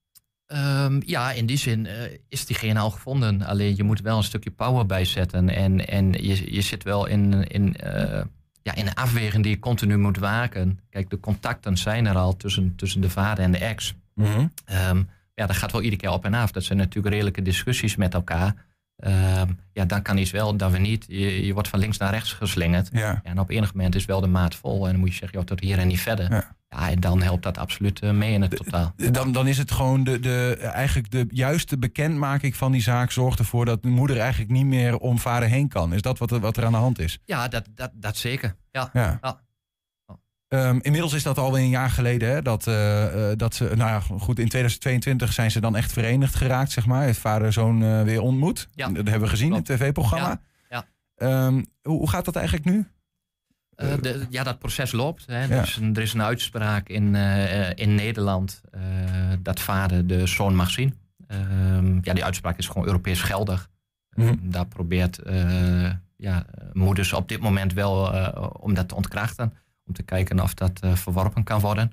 Ehm, ja, in die zin eh, is diegene al gevonden. Alleen je moet wel een stukje power bijzetten. En, en je, je zit wel in, in, eh, ja, in een afweging die je continu moet waken. Kijk, de contacten zijn er al tussen, tussen de vader en de ex. Mhm. Ehm, ja, dat gaat wel iedere keer op en af. Dat zijn natuurlijk redelijke discussies met elkaar. Ehm, ja, dan kan iets wel, dan weer niet. Je, je wordt van links naar rechts geslingerd. Ja. en op enig moment is wel de maat vol. En dan moet je zeggen, joh, tot hier en niet verder. Ja. Ja, en dan helpt dat absoluut eh, mee in het totaal. Dan, dan is het gewoon de, de, eigenlijk de juiste bekendmaking van die zaak zorgt ervoor dat de moeder eigenlijk niet meer om vader heen kan. Is dat wat er, wat er aan de hand is? Ja, dat, dat, dat zeker. Ja. Ja. Ja. Ehm, inmiddels is dat alweer een jaar geleden. Hè, dat, eh, eh, dat ze, nou ja, goed, in 2022 zijn ze dan echt verenigd geraakt, zeg maar. Heeft vader zoon eh, weer ontmoet. Ja. Dat hebben we gezien in het tv-programma. Ja, ja. Ehm, hoe, hoe gaat dat eigenlijk nu? De, ja, dat proces loopt. Hè. Ja. Er, is een, er is een uitspraak in, in Nederland dat vader de zoon mag zien. Ehm, ja, die uitspraak is gewoon Europees geldig. Mhm. Daar probeert ja, moeders op dit moment wel om dat te ontkrachten. Om te kijken of dat eh, verworpen kan worden.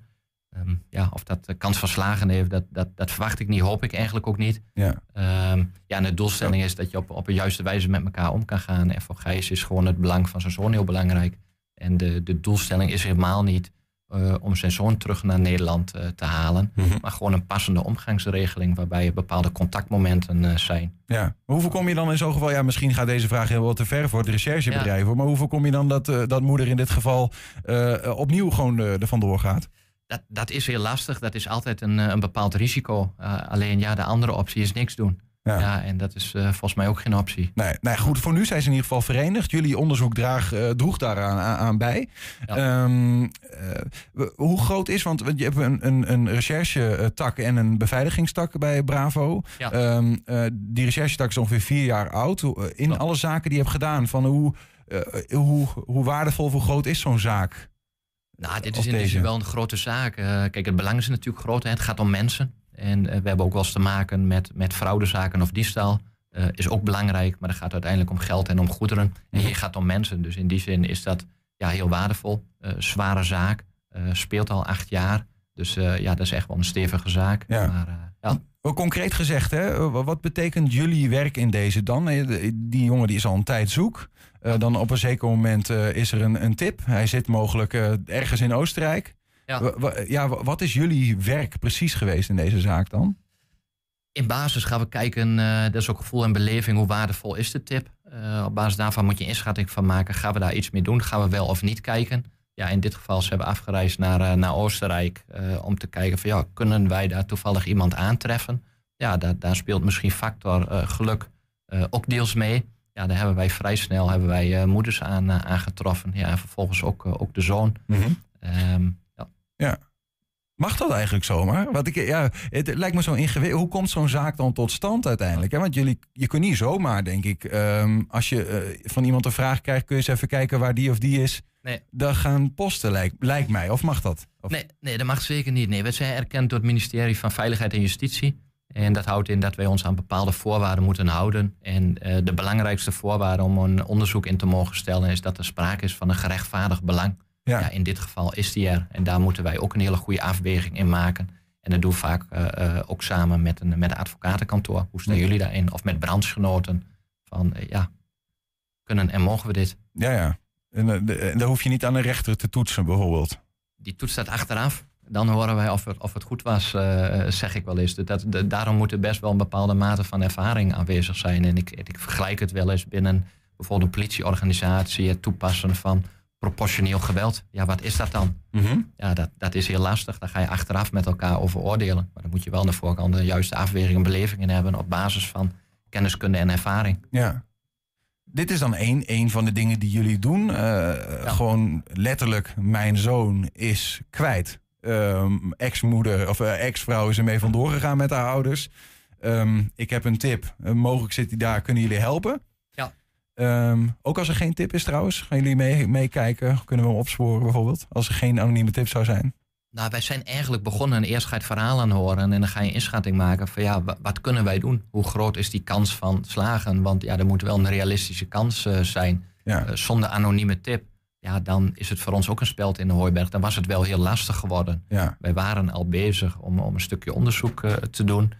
Ehm, ja, of dat de kans van slagen heeft, dat, dat, dat verwacht ik niet, hoop ik eigenlijk ook niet. Ja. Ehm, ja, en de doelstelling is dat je op, op een juiste wijze met elkaar om kan gaan. En voor Gijs is gewoon het belang van zijn zoon heel belangrijk. En de, de doelstelling is helemaal niet eh, om zijn zoon terug naar Nederland eh, te halen. Mhm. Maar gewoon een passende omgangsregeling waarbij er bepaalde contactmomenten eh, zijn. Ja. Maar Hoeveel kom je dan in zo'n geval? Ja, misschien gaat deze vraag heel wat te ver voor het recherchebedrijf. Maar hoeveel kom je dan dat, dat moeder in dit geval opnieuw gewoon er vandoor gaat? Dat, dat is heel lastig. Dat is altijd een, een bepaald risico. Alleen ja, de andere optie is niks doen. Ja. Ja, en dat is eh, volgens mij ook geen optie. Nee, nee, goed, voor nu zijn ze in ieder geval verenigd. Jullie onderzoek draag, eh, droeg daaraan aan, aan bij. Ja. Ehm, eh, hoe groot is, want je hebt een, een, een recherchetak en een beveiligingstak bij Bravo. Ja. Eh, die recherchetak is ongeveer vier jaar oud. In Klopt. alle zaken die je hebt gedaan, van hoe, hoe, hoe waardevol, hoe groot is zo'n zaak? Nou, dit is in deze? wel een grote zaak. Kijk, het belang is natuurlijk groot. Hè. Het gaat om mensen. En eh, we hebben ook wel eens te maken met, met fraudezaken of diefstal. Eh, is ook belangrijk, maar het gaat uiteindelijk om geld en om goederen. En hier gaat om mensen. Dus in die zin is dat ja, heel waardevol. Eh, zware zaak. Speelt al acht jaar. Dus ja, dat is echt wel een stevige zaak. Ja. Maar ja, concreet gezegd, hè, wat betekent jullie werk in deze dan? Die jongen die is al een tijd zoek. Dan op een zeker moment is er een, een tip. Hij zit mogelijk ergens in Oostenrijk. Ja. Wa- wa- ja, wa- wat is jullie werk precies geweest in deze zaak dan? In basis gaan we kijken, eh, dat is ook gevoel en beleving, hoe waardevol is de tip. Eh, op basis daarvan moet je inschatting van maken. Gaan we daar iets mee doen? Gaan we wel of niet kijken? Ja, in dit geval zijn we afgereisd naar, eh, naar Oostenrijk om te kijken van ja, kunnen wij daar toevallig iemand aantreffen? Ja, daar, daar speelt misschien factor geluk ook deels mee. Ja, daar hebben wij vrij snel hebben wij, moeders aan, aangetroffen. Ja, en vervolgens ook, ook de zoon. Ehm, ja. Mag dat eigenlijk zomaar? Want ik, ja, het lijkt me zo ingewikkeld. Hoe komt zo'n zaak dan tot stand uiteindelijk? Hè? Want jullie, je kunt niet zomaar, denk ik, ehm, als je eh, van iemand een vraag krijgt, kun je eens even kijken waar die of die is. Nee. Dan gaan posten, lijkt, lijkt mij. Of mag dat? Of, Nee, nee, dat mag zeker niet. Nee, we zijn erkend door het ministerie van Veiligheid en Justitie. En dat houdt in dat wij ons aan bepaalde voorwaarden moeten houden. En eh, de belangrijkste voorwaarde om een onderzoek in te mogen stellen is dat er sprake is van een gerechtvaardigd belang. Ja. Ja. in dit geval is die er. En daar moeten wij ook een hele goede afweging in maken. En dat doen we vaak eh, eh, ook samen met een, met een advocatenkantoor. Hoe staan Ja. jullie daarin? Of met brandsgenoten. Van eh, ja, kunnen en mogen we dit? Ja, ja. En, de- en dan hoef je niet aan een rechter te toetsen, bijvoorbeeld. die toetst dat achteraf. Dan horen wij of het, of het goed was, zeg ik wel eens. Dat, dat, daarom moet er best wel een bepaalde mate van ervaring aanwezig zijn. En ik, ik vergelijk het wel eens binnen bijvoorbeeld een politieorganisatie... het toepassen van proportioneel geweld. Ja, wat is dat dan? Ja, dat, dat is heel lastig. Daar ga je achteraf met elkaar over oordelen. Maar dan moet je wel aan de voorkant de juiste afweging en beleving in hebben... op basis van kenniskunde en ervaring. Ja. Dit is dan één, één van de dingen die jullie doen. Eh, Gewoon letterlijk, mijn zoon is kwijt. ehm, ex-moeder of eh, ex-vrouw is ermee vandoor gegaan met haar ouders. Ehm, ik heb een tip. Eh, mogelijk zit hij daar. Kunnen jullie helpen? Ehm, ook als er geen tip is trouwens. Gaan jullie mee- meekijken? Kunnen we hem opsporen bijvoorbeeld? Als er geen anonieme tip zou zijn. Nou, wij zijn eigenlijk begonnen en eerst ga je het verhaal aanhoren en dan ga je een inschatting maken van ja, wa- wat kunnen wij doen? Hoe groot is die kans van slagen? Want ja, er moet wel een realistische kans eh, zijn. Ja. Eh, zonder anonieme tip, ja, dan is het voor ons ook een speld in de hooiberg. Dan was het wel heel lastig geworden. Ja. Wij waren al bezig om, om een stukje onderzoek eh, te doen.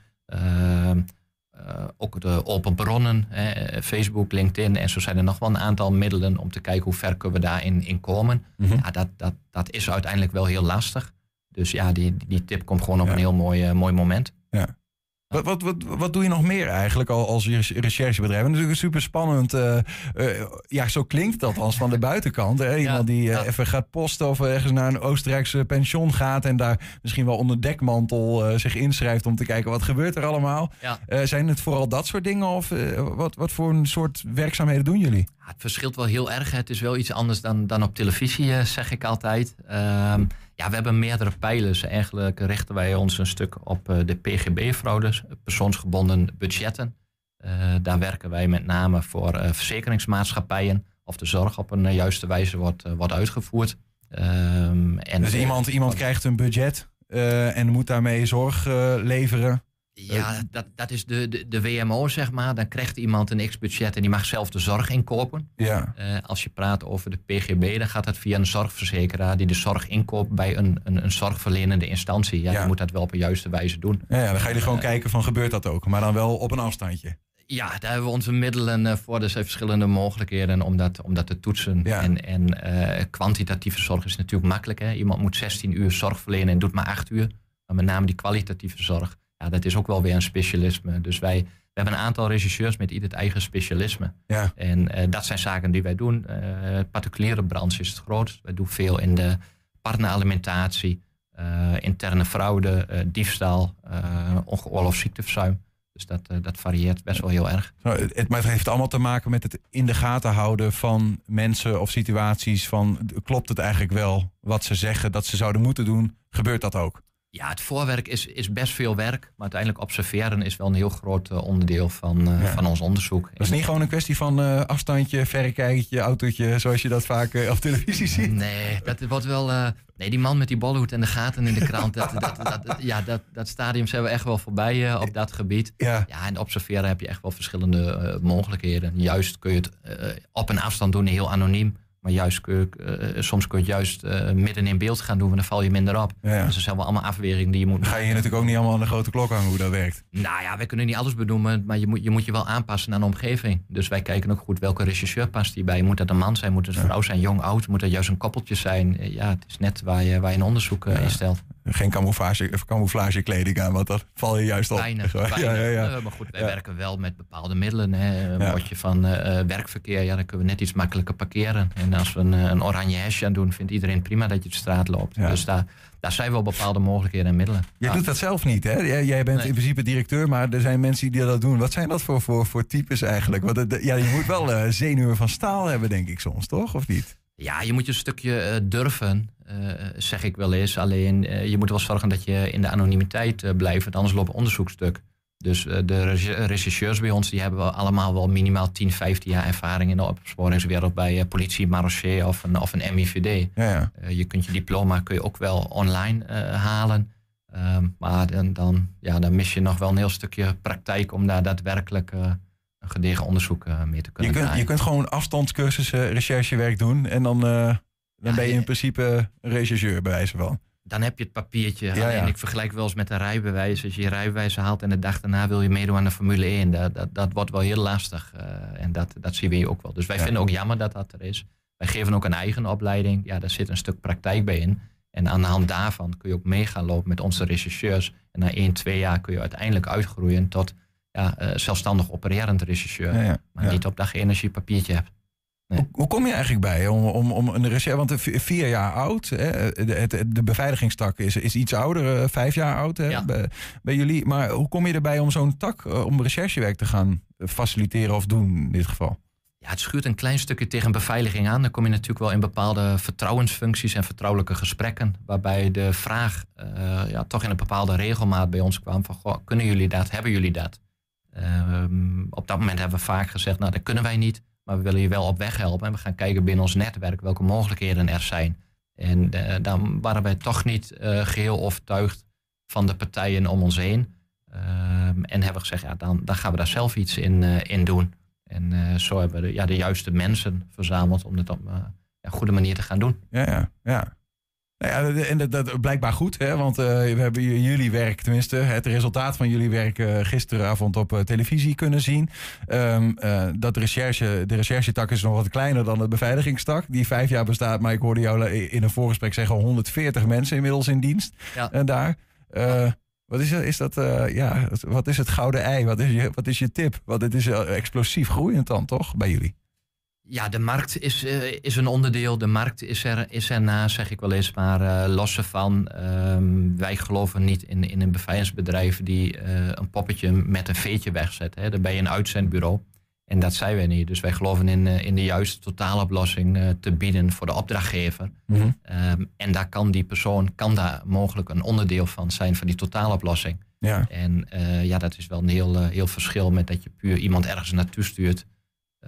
Eh, ook de open bronnen, eh, Facebook, LinkedIn en zo zijn er nog wel een aantal middelen om te kijken hoe ver kunnen we daarin in komen. Mhm. Ja, dat, dat, dat is uiteindelijk wel heel lastig. Dus ja, die, die tip komt gewoon op Ja. een heel mooi, eh, mooi moment. Wat, wat, wat, wat doe je nog meer eigenlijk al als je recherchebedrijf? Natuurlijk super spannend. eh, eh, ja, zo klinkt dat als van de buitenkant. Hè? Iemand die eh, ja. even gaat posten of ergens naar een Oostenrijkse pension gaat en daar misschien wel onder dekmantel zich inschrijft om te kijken wat gebeurt er allemaal. Ja. Zijn het vooral dat soort dingen of wat, wat voor een soort werkzaamheden doen jullie? Ja, het verschilt wel heel erg. Het is wel iets anders dan, dan op televisie, zeg ik altijd. Ja, we hebben meerdere pijlers. Eigenlijk richten wij ons een stuk op eh, de PGB-fraudes, persoonsgebonden budgetten. Eh, daar werken wij met name voor eh, verzekeringsmaatschappijen of de zorg op een juiste wijze wordt, wordt uitgevoerd. Ehm, en Dus iemand, iemand krijgt een budget en moet daarmee zorg leveren. Ja, dat, dat is de, de, de WMO, zeg maar. Dan krijgt iemand een x-budget en die mag zelf de zorg inkopen. Ja. Eh, als je praat over de PGB, dan gaat dat via een zorgverzekeraar die de zorg inkoopt bij een, een, een zorgverlenende instantie. Ja, Ja. die moet dat wel op een juiste wijze doen. Ja, ja, dan ga je gewoon kijken van gebeurt dat ook, maar dan wel op een afstandje. Ja, daar hebben we onze middelen eh, voor. Er zijn verschillende mogelijkheden om dat, om dat te toetsen. Ja. En, en eh, kwantitatieve zorg is natuurlijk makkelijk. Hè? Iemand moet 16 uur zorg verlenen en doet maar 8 uur. Maar met name die kwalitatieve zorg, ja, dat is ook wel weer een specialisme. Dus wij we hebben een aantal regisseurs met ieder het eigen specialisme. Ja. En eh, dat zijn zaken die wij doen. Eh particuliere branche is het grootst. Wij doen veel in de partneralimentatie, eh, interne fraude, diefstal, ongeoorloofd ziekteverzuim. Dus dat, dat varieert best wel heel erg. Zo, het, maar het heeft allemaal te maken met het in de gaten houden van mensen of situaties. Van klopt het eigenlijk wel wat ze zeggen dat ze zouden moeten doen? Gebeurt dat ook? Ja, het voorwerk is, is best veel werk. Maar uiteindelijk observeren is wel een heel groot eh, onderdeel van, eh, Ja. van ons onderzoek. Dat is niet gewoon een kwestie van eh, afstandje, verrekijkertje, autootje, zoals je dat vaak op televisie ziet. Nee, dat wordt wel. nee, die man met die bolhoed en de gaten in de krant. dat, dat, dat, ja, dat, dat stadium zijn we echt wel voorbij op dat gebied. Ja. Ja, en observeren heb je echt wel verschillende mogelijkheden. Juist kun je het op een afstand doen, heel anoniem. Maar juist kun je, eh, soms kun je het juist eh, midden in beeld gaan doen, want dan val je minder op. Ja, ja. Dus er zijn wel allemaal afwegingen die je moet Dan ga je hier natuurlijk ook niet allemaal aan de grote klok hangen hoe dat werkt. Nou ja, wij kunnen niet alles benoemen, maar je moet je, moet je wel aanpassen aan de omgeving. Dus wij kijken ook goed welke regisseur past hierbij. Moet dat een man zijn, moet het een vrouw zijn, jong, oud? Moet dat juist een koppeltje zijn? Eh, Ja, het is net waar je, waar je een onderzoek eh, instelt. Geen camouflage, kleding aan, want dat val je juist op. Weinig, Ja, weinig. ja, ja. Eh, maar goed, wij werken wel met bepaalde middelen. Hè. Een bordje van eh, eh, werkverkeer, ja, dan kunnen we net iets makkelijker parkeren. En als we een, een oranje hesje aan doen, vindt iedereen prima dat je de straat loopt. Dus daar, daar zijn wel bepaalde mogelijkheden en middelen. Jij doet dat zelf niet, hè? Jij, jij bent Nee. in principe directeur, maar er zijn mensen die dat doen. Wat zijn dat voor, voor, voor types eigenlijk? Want het- ja, je moet wel zenuwen van staal hebben, denk ik soms, toch? Of niet? Ja, je moet je een stukje eh, durven, eh, zeg ik wel eens. Alleen eh, je moet wel zorgen dat je in de anonimiteit blijft, want anders loopt het onderzoek stuk. Dus de rechercheurs bij ons die hebben allemaal wel minimaal 10, 15 jaar ervaring in de opsporingswereld bij politie, marechaussee of een, of een MIVD. Ja, ja. Je kunt je diploma kun je ook wel online halen. Ehm, maar dan, dan, ja, dan mis je nog wel een heel stukje praktijk om daar daadwerkelijk gedegen onderzoek eh, mee te Je kunnen kunt, draaien. je kunt gewoon afstandscursussen, recherchewerk doen en dan, eh, dan Ja, ben je je- in principe een rechercheur, bij wijze van. dan heb je het papiertje. Ja, ja. ik vergelijk wel eens met een rijbewijs. Als je je rijbewijs haalt en de dag daarna wil je meedoen aan de Formule 1. Dat, dat, dat wordt wel heel lastig. eh, en dat, dat zien we hier ook wel. Dus wij Ja. vinden ook jammer dat dat er is. Wij geven ook een eigen opleiding. Ja, daar zit een stuk praktijk bij in. En aan de hand daarvan kun je ook mee gaan lopen met onze rechercheurs. En na 1, 2 jaar kun je uiteindelijk uitgroeien tot ja, eh, zelfstandig opererend rechercheur. Ja, ja. Maar niet op dag 1 als je je papiertje hebt. Nee. Hoe, hoe kom je eigenlijk bij om, om, om een recherche? Want v- vier jaar oud, hè, de, het, de beveiligingstak is, is iets ouder, eh, vijf jaar oud hè, bij, bij jullie. Maar hoe kom je erbij om zo'n tak, eh, om recherchewerk te gaan faciliteren of doen in dit geval? Ja, het schuurt een klein stukje tegen beveiliging aan. Dan kom je natuurlijk wel in bepaalde vertrouwensfuncties en vertrouwelijke gesprekken. Waarbij de vraag eh, ja, toch in een bepaalde regelmaat bij ons kwam van goh, kunnen jullie dat, hebben jullie dat? Ehm, op dat moment hebben we vaak gezegd, nou dat kunnen wij niet, maar we willen je wel op weg helpen. En we gaan kijken binnen ons netwerk welke mogelijkheden er zijn. En uh, dan waren wij toch niet uh, geheel overtuigd van de partijen om ons heen. Ehm, en hebben we gezegd, ja, dan, dan gaan we daar zelf iets in, in doen. En uh, zo hebben we de, ja, de juiste mensen verzameld om het op uh, een goede manier te gaan doen. Ja, ja, ja. Nou ja, en dat, dat blijkbaar goed, hè? want uh, we hebben jullie werk, tenminste het resultaat van jullie werk gisteravond op televisie kunnen zien. Um, dat de, recherche, de recherchetak is nog wat kleiner dan de beveiligingstak, die vijf jaar bestaat. Maar ik hoorde jou in een voorgesprek zeggen 140 mensen inmiddels in dienst. Ja. En daar. Wat is, is dat, ja, wat is het gouden ei? Wat is je, wat is je tip? Want het is explosief groeiend dan, toch, bij jullie? Ja, de markt is, uh, is een onderdeel. De markt is, er, is erna, zeg ik wel eens. Maar uh, los ervan, um, wij geloven niet in, in een beveiligingsbedrijf die een poppetje met een veetje wegzet. Hè. Dan ben je een uitzendbureau. En dat zijn wij niet. Dus wij geloven in, in de juiste totaaloplossing uh, te bieden voor de opdrachtgever. Mm -hmm. um, en daar kan die persoon, kan daar mogelijk een onderdeel van zijn van die totaaloplossing. Ja. En ja, dat is wel een heel, heel verschil met dat je puur iemand ergens naartoe stuurt.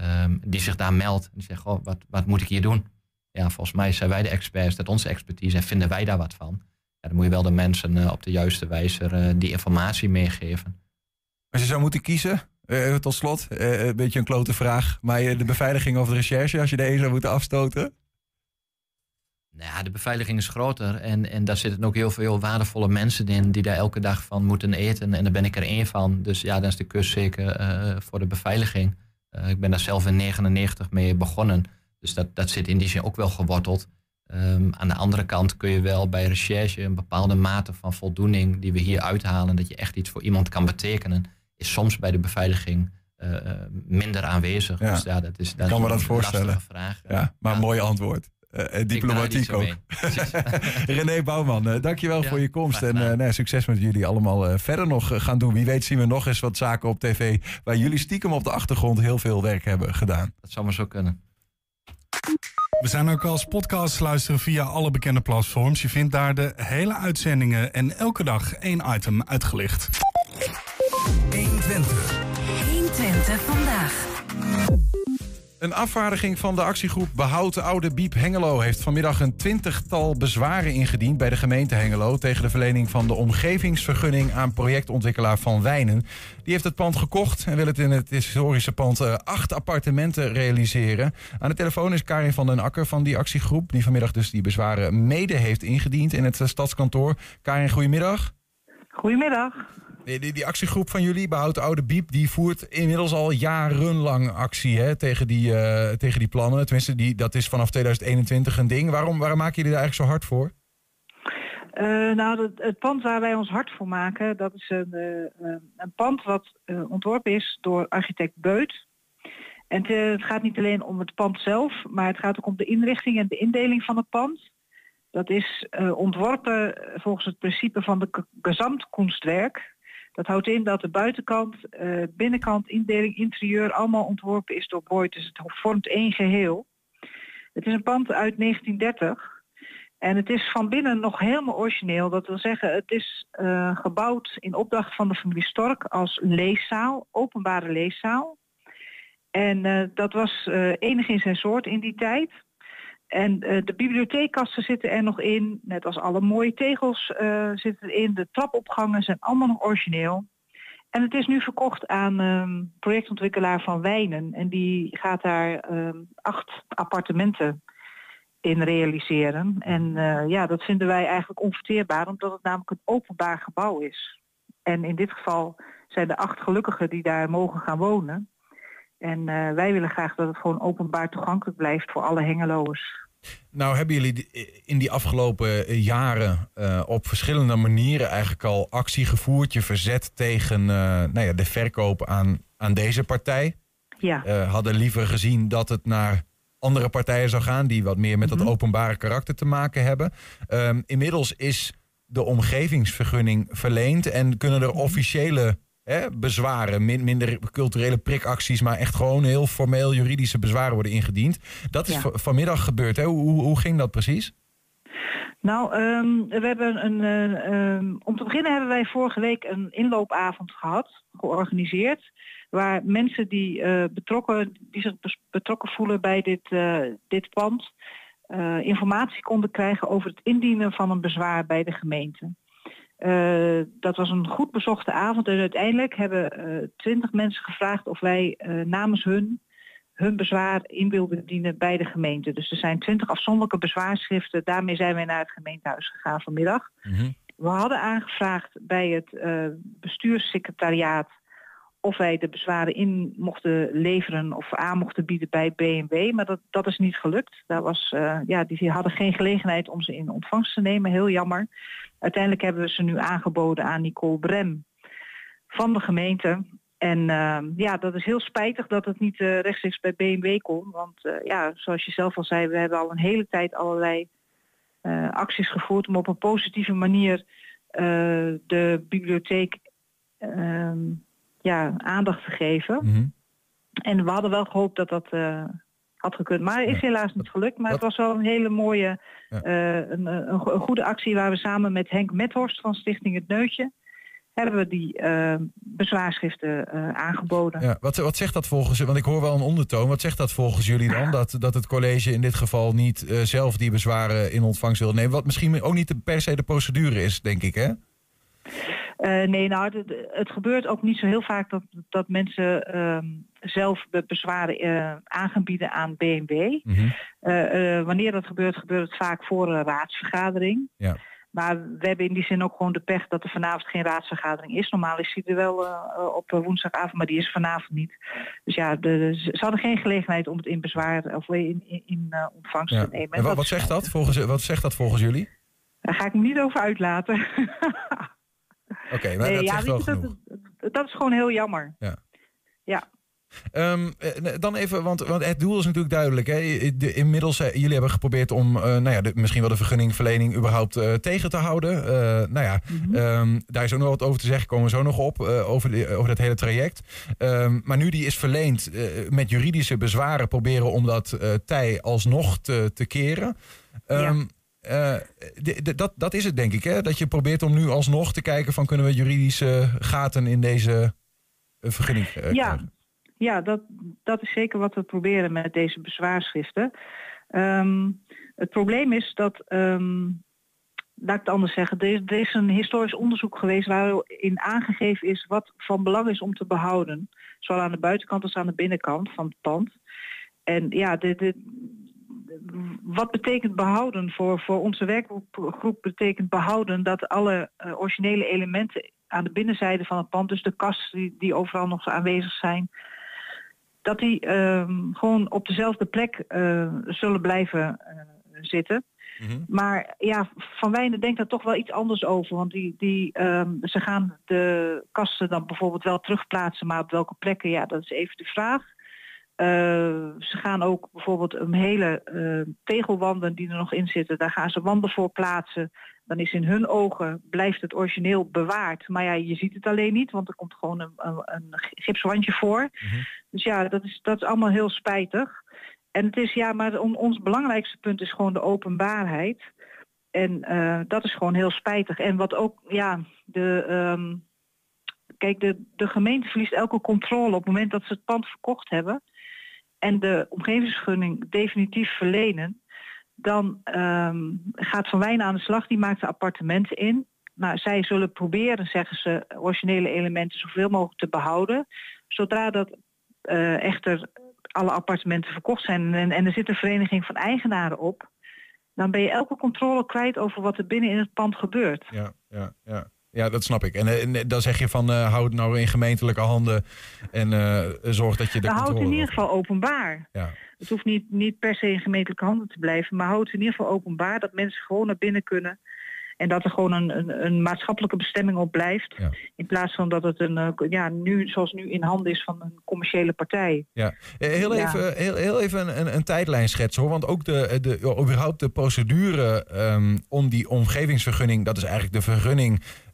Um, die zich daar meldt en die zegt, oh, wat, wat moet ik hier doen? Ja, volgens mij zijn wij de experts, dat onze expertise en vinden wij daar wat van. Ja, dan moet je wel de mensen op de juiste wijze die informatie meegeven. Als je zou moeten kiezen, uh, tot slot, een beetje een klote vraag. Maar de beveiliging of de recherche, als je de een zou moeten afstoten? Nou de beveiliging is groter. En, en daar zitten ook heel veel waardevolle mensen in die daar elke dag van moeten eten. En daar ben ik er één van. Dus ja, dan is de kus zeker voor de beveiliging. Ik ben daar zelf in 99 mee begonnen. Dus dat, dat zit in die zin ook wel geworteld. Um, aan de andere kant kun je wel bij recherche een bepaalde mate van voldoening die we hier uithalen, dat je echt iets voor iemand kan betekenen, is soms bij de beveiliging uh, uh, minder aanwezig. Ja. Dus ja, dat is, dat kan is me dat een voorstellen. lastige vraag. Ja, maar een mooi antwoord. Uh, diplomatiek ook. René Bouwman, uh, dankjewel Ja, voor je komst. En uh, nou, succes met jullie allemaal uh, verder nog uh, gaan doen. Wie weet zien we nog eens wat zaken op tv... waar jullie stiekem op de achtergrond heel veel werk hebben gedaan. Dat zou maar zo kunnen. We zijn ook als podcast luisteren via alle bekende platforms. Je vindt daar de hele uitzendingen en elke dag één item uitgelicht. 120. 120 vandaag. Een afvaardiging van de actiegroep Behoud de Oude Biep Hengelo... heeft vanmiddag een twintigtal bezwaren ingediend bij de gemeente Hengelo... tegen de verlening van de omgevingsvergunning aan projectontwikkelaar Van Wijnen. Die heeft het pand gekocht en wil het in het historische pand uh, acht appartementen realiseren. Aan de telefoon is Karin van den Akker van die actiegroep... die vanmiddag dus die bezwaren mede heeft ingediend in het uh, stadskantoor. Karin, goedemiddag. Goedemiddag. Die, die, actiegroep van jullie, Behoud de Oude Biep, die voert inmiddels al jarenlang actie hè, tegen, die, uh, tegen die plannen. Tenminste, die, dat is vanaf 2021 een ding. Waarom, waarom maken jullie daar eigenlijk zo hard voor? Uh, nou, het, het, pand waar wij ons hard voor maken, dat is een, uh, een pand wat ontworpen is door architect Beut. En het, gaat niet alleen om het pand zelf, maar het gaat ook om de inrichting en de indeling van het pand. Dat is ontworpen volgens het principe van de gezamtkunstwerk. Dat houdt in dat de buitenkant, uh, binnenkant, indeling, interieur allemaal ontworpen is door Boyd. Dus het vormt één geheel. Het is een pand uit 1930. En het is van binnen nog helemaal origineel. Dat wil zeggen, het is uh, gebouwd in opdracht van de familie Stork als leeszaal, openbare leeszaal. En uh, dat was enig in zijn soort in die tijd. En uh, de bibliotheekkasten zitten er nog in, net als alle mooie tegels uh, zitten erin. De trapopgangen zijn allemaal nog origineel. En het is nu verkocht aan um, projectontwikkelaar van Wijnen. En die gaat daar um, acht appartementen in realiseren. En uh, ja, dat vinden wij eigenlijk onverteerbaar, omdat het namelijk een openbaar gebouw is. En in dit geval zijn er acht gelukkigen die daar mogen gaan wonen. En uh, wij willen graag dat het gewoon openbaar toegankelijk blijft voor alle Hengeloers. Nou hebben jullie in die afgelopen jaren uh, op verschillende manieren eigenlijk al actie gevoerd. Je verzet tegen uh, nou ja, de verkoop aan, aan deze partij. Ja. Uh, hadden liever gezien dat het naar andere partijen zou gaan die wat meer met mm -hmm. dat openbare karakter te maken hebben. Um, inmiddels is de omgevingsvergunning verleend en kunnen er officiële hè, bezwaren. Min- minder culturele prikacties, maar echt gewoon heel formeel juridische bezwaren worden ingediend. Dat is Ja. vanmiddag gebeurd. Hè? Hoe, hoe, hoe ging dat precies? Nou, ehm, we hebben een, eh, ehm, om te beginnen hebben wij vorige week een inloopavond gehad, georganiseerd, waar mensen die, eh, betrokken, die zich betrokken voelen bij dit, eh, dit pand, informatie konden krijgen over het indienen van een bezwaar bij de gemeente. Eh, dat was een goed bezochte avond en uiteindelijk hebben twintig mensen gevraagd of wij eh, namens hun hun bezwaar in wilden dienen bij de gemeente. Dus er zijn twintig afzonderlijke bezwaarschriften. Daarmee zijn wij naar het gemeentehuis gegaan vanmiddag. We hadden aangevraagd bij het eh, bestuurssecretariaat of wij de bezwaren in mochten leveren of aan mochten bieden bij BMW. Maar dat, dat is niet gelukt. Daar was, eh, ja, die hadden geen gelegenheid om ze in ontvangst te nemen. Heel jammer. Uiteindelijk hebben we ze nu aangeboden aan Nicole Brem van de gemeente. En eh, ja, dat is heel spijtig dat het niet eh, rechtstreeks bij BMW kon. Want ja, zoals je zelf al zei, we hebben al een hele tijd allerlei acties gevoerd om op een positieve manier de bibliotheek ehm, ja, aandacht te geven. Mhm. En we hadden wel gehoopt dat dat eh, had gekund. Maar is helaas niet gelukt. Maar het was wel een hele mooie, eh, een, een, go- een goede actie waar we samen met Henk Methorst van Stichting Het Neutje hebben we die eh, bezwaarschriften eh, aangeboden. Ja, wat, wat zegt dat volgens Want ik hoor wel een ondertoon. Wat zegt dat volgens jullie dan? Dat, dat het college in dit geval niet eh, zelf die bezwaren in ontvangst wil nemen. Wat misschien ook niet de- per se de procedure is, denk ik, hè? Eh, nee, nou, het gebeurt ook niet zo heel vaak dat, dat mensen ehm, zelf be- bezwaren eh, aan gaan bieden aan BMW. Eh, eh, wanneer dat gebeurt, gebeurt het vaak voor een raadsvergadering. Ja. Maar we hebben in die zin ook gewoon de pech dat er vanavond geen raadsvergadering is. Normaal is die er wel op woensdagavond, maar die is vanavond niet. Dus ja, de, ze hadden geen gelegenheid om het in bezwaar of in, in, in, ontvangst Ja. te nemen. En wat, wat zegt dat volgens, wat zegt dat volgens jullie? Daar ga ik me niet over uitlaten. Oké, maar Nee, dat ja, wel dat, dat is gewoon heel jammer. Ja. Ja. Ehm, eh, dan even, want, want het doel is natuurlijk duidelijk. Hè? De, inmiddels, eh, jullie hebben geprobeerd om eh, nou ja, de, misschien wel de vergunningverlening überhaupt tegen te houden. Nou ja, ehm, daar is ook nog wat over te zeggen, komen we zo nog op, over, de, over dat hele traject. Ehm, maar nu die is verleend met juridische bezwaren proberen om dat tij alsnog te, te keren. Ehm, eh, dat, dat is het denk ik, hè? dat je probeert om nu alsnog te kijken van kunnen we juridische gaten in deze eh, vergunning eh, ja, krijgen. ja dat, dat is zeker wat we proberen met deze bezwaarschriften. Ehm, het probleem is dat, ehm, laat ik het anders zeggen, er is, er is een historisch onderzoek geweest waarin aangegeven is wat van belang is om te behouden. Zowel aan de buitenkant als aan de binnenkant van het pand. En ja, de, de, wat betekent behouden voor, voor onze werkgroep betekent behouden dat alle eh, originele elementen aan de binnenzijde van het pand, dus de kasten die, die overal nog aanwezig zijn, dat die ehm, gewoon op dezelfde plek eh, zullen blijven eh, zitten. Maar ja, Van Wijnen denkt daar toch wel iets anders over. Want die, die, ehm, ze gaan de kasten dan bijvoorbeeld wel terugplaatsen, maar op welke plekken, ja, dat is even de vraag. Eh, ze gaan ook bijvoorbeeld een hele eh, tegelwanden die er nog in zitten, daar gaan ze wanden voor plaatsen. Dan is in hun ogen blijft het origineel bewaard. Maar ja, je ziet het alleen niet, want er komt gewoon een, een, een gipswandje voor. Dus ja, dat is, dat is allemaal heel spijtig. En het is ja, maar on- ons belangrijkste punt is gewoon de openbaarheid. En eh, dat is gewoon heel spijtig. En wat ook, ja, de, ehm, kijk, de, de gemeente verliest elke controle op het moment dat ze het pand verkocht hebben en de omgevingsvergunning definitief verlenen, dan ehm, gaat Van Wijnen aan de slag, die maakt de appartementen in. Nou, zij zullen proberen, zeggen ze, originele elementen zoveel mogelijk te behouden. Zodra dat eh, echter alle appartementen verkocht zijn en, en er zit een vereniging van eigenaren op, dan ben je elke controle kwijt over wat er binnen in het pand gebeurt. Ja, ja, ja. Ja, dat snap ik. En, eh, en dan zeg je van eh, houd het nou in gemeentelijke handen en eh, zorg dat je de Nou, houd het in ieder geval openbaar. Ja. Het hoeft niet, niet per se in gemeentelijke handen te blijven, maar houd het in ieder geval openbaar dat mensen gewoon naar binnen kunnen. En dat er gewoon een, een, een maatschappelijke bestemming op blijft. In plaats van dat het een, eh, ja, nu, zoals nu in handen is van een commerciële partij. Ja, Eh, heel Ja. even, heel, heel even een, een, een tijdlijn schetsen hoor. Want ook de, de, überhaupt de procedure ehm, om die omgevingsvergunning, dat is eigenlijk de vergunning eh,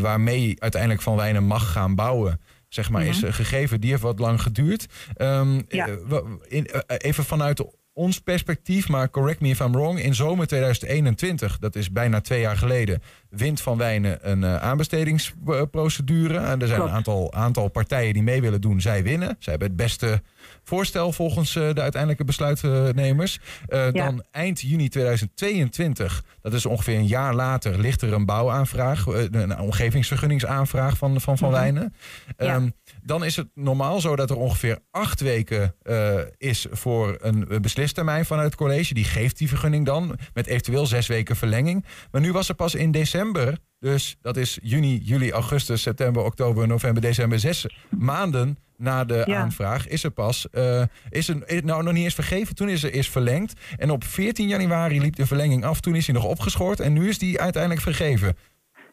waarmee uiteindelijk Van Wijnen mag gaan bouwen, zeg maar, is Mhm. eh, gegeven. Die heeft wat lang geduurd. Ehm, Ja. eh, in, eh, even vanuit ons perspectief, maar correct me if I'm wrong. In zomer 2021, dat is bijna twee jaar geleden, wint Van Wijnen een eh, aanbestedingsprocedure. En er zijn Klopt. een aantal, aantal partijen die mee willen doen. Zij winnen. Zij hebben het beste voorstel volgens eh, de uiteindelijke besluitnemers. Eh, Ja. Dan eind juni 2022, dat is ongeveer een jaar later, ligt er een bouwaanvraag, een omgevingsvergunningsaanvraag van Van, van Mhm. Wijnen. Ja. Ehm, dan is het normaal zo dat er ongeveer acht weken eh, is voor een een beslistermijn vanuit het college. Die geeft die vergunning dan, met eventueel zes weken verlenging. Maar nu was er pas in december, dus dat is juni, juli, augustus, september, oktober, november, december, zes maanden na de Ja. aanvraag is er pas, eh, is is nou nog niet eens vergeven, toen is er is verlengd. En op 14 januari liep de verlenging af, toen is hij nog opgeschort en nu is die uiteindelijk vergeven.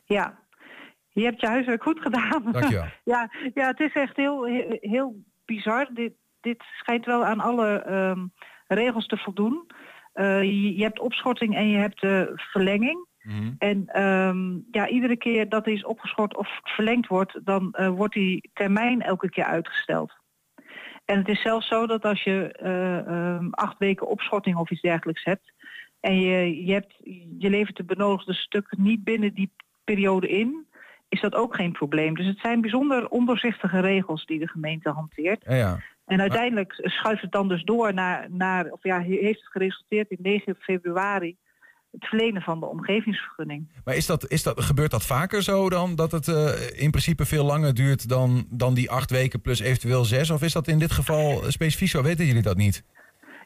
Ja, je hebt je huiswerk goed gedaan. Dankjewel. ja, ja, het is echt heel, heel, heel bizar. Dit, dit schijnt wel aan alle ehm, regels te voldoen. Eh, je, je hebt opschorting en je hebt eh, verlenging. En ehm, ja, iedere keer dat er is opgeschort of verlengd wordt, dan eh, wordt die termijn elke keer uitgesteld. En het is zelfs zo dat als je eh, ehm, acht weken opschorting of iets dergelijks hebt, en je, je, hebt, je levert de benodigde stukken niet binnen die periode in, is dat ook geen probleem. Dus het zijn bijzonder ondoorzichtige regels die de gemeente hanteert. Ja, ja. En uiteindelijk schuift het dan dus door naar, naar of ja, heeft het geresulteerd in 9 februari het verlenen van de omgevingsvergunning. Maar is dat, is dat, gebeurt dat vaker zo dan? Dat het eh, in principe veel langer duurt dan, dan die acht weken plus eventueel zes? Of is dat in dit geval specifiek zo? Weten jullie dat niet?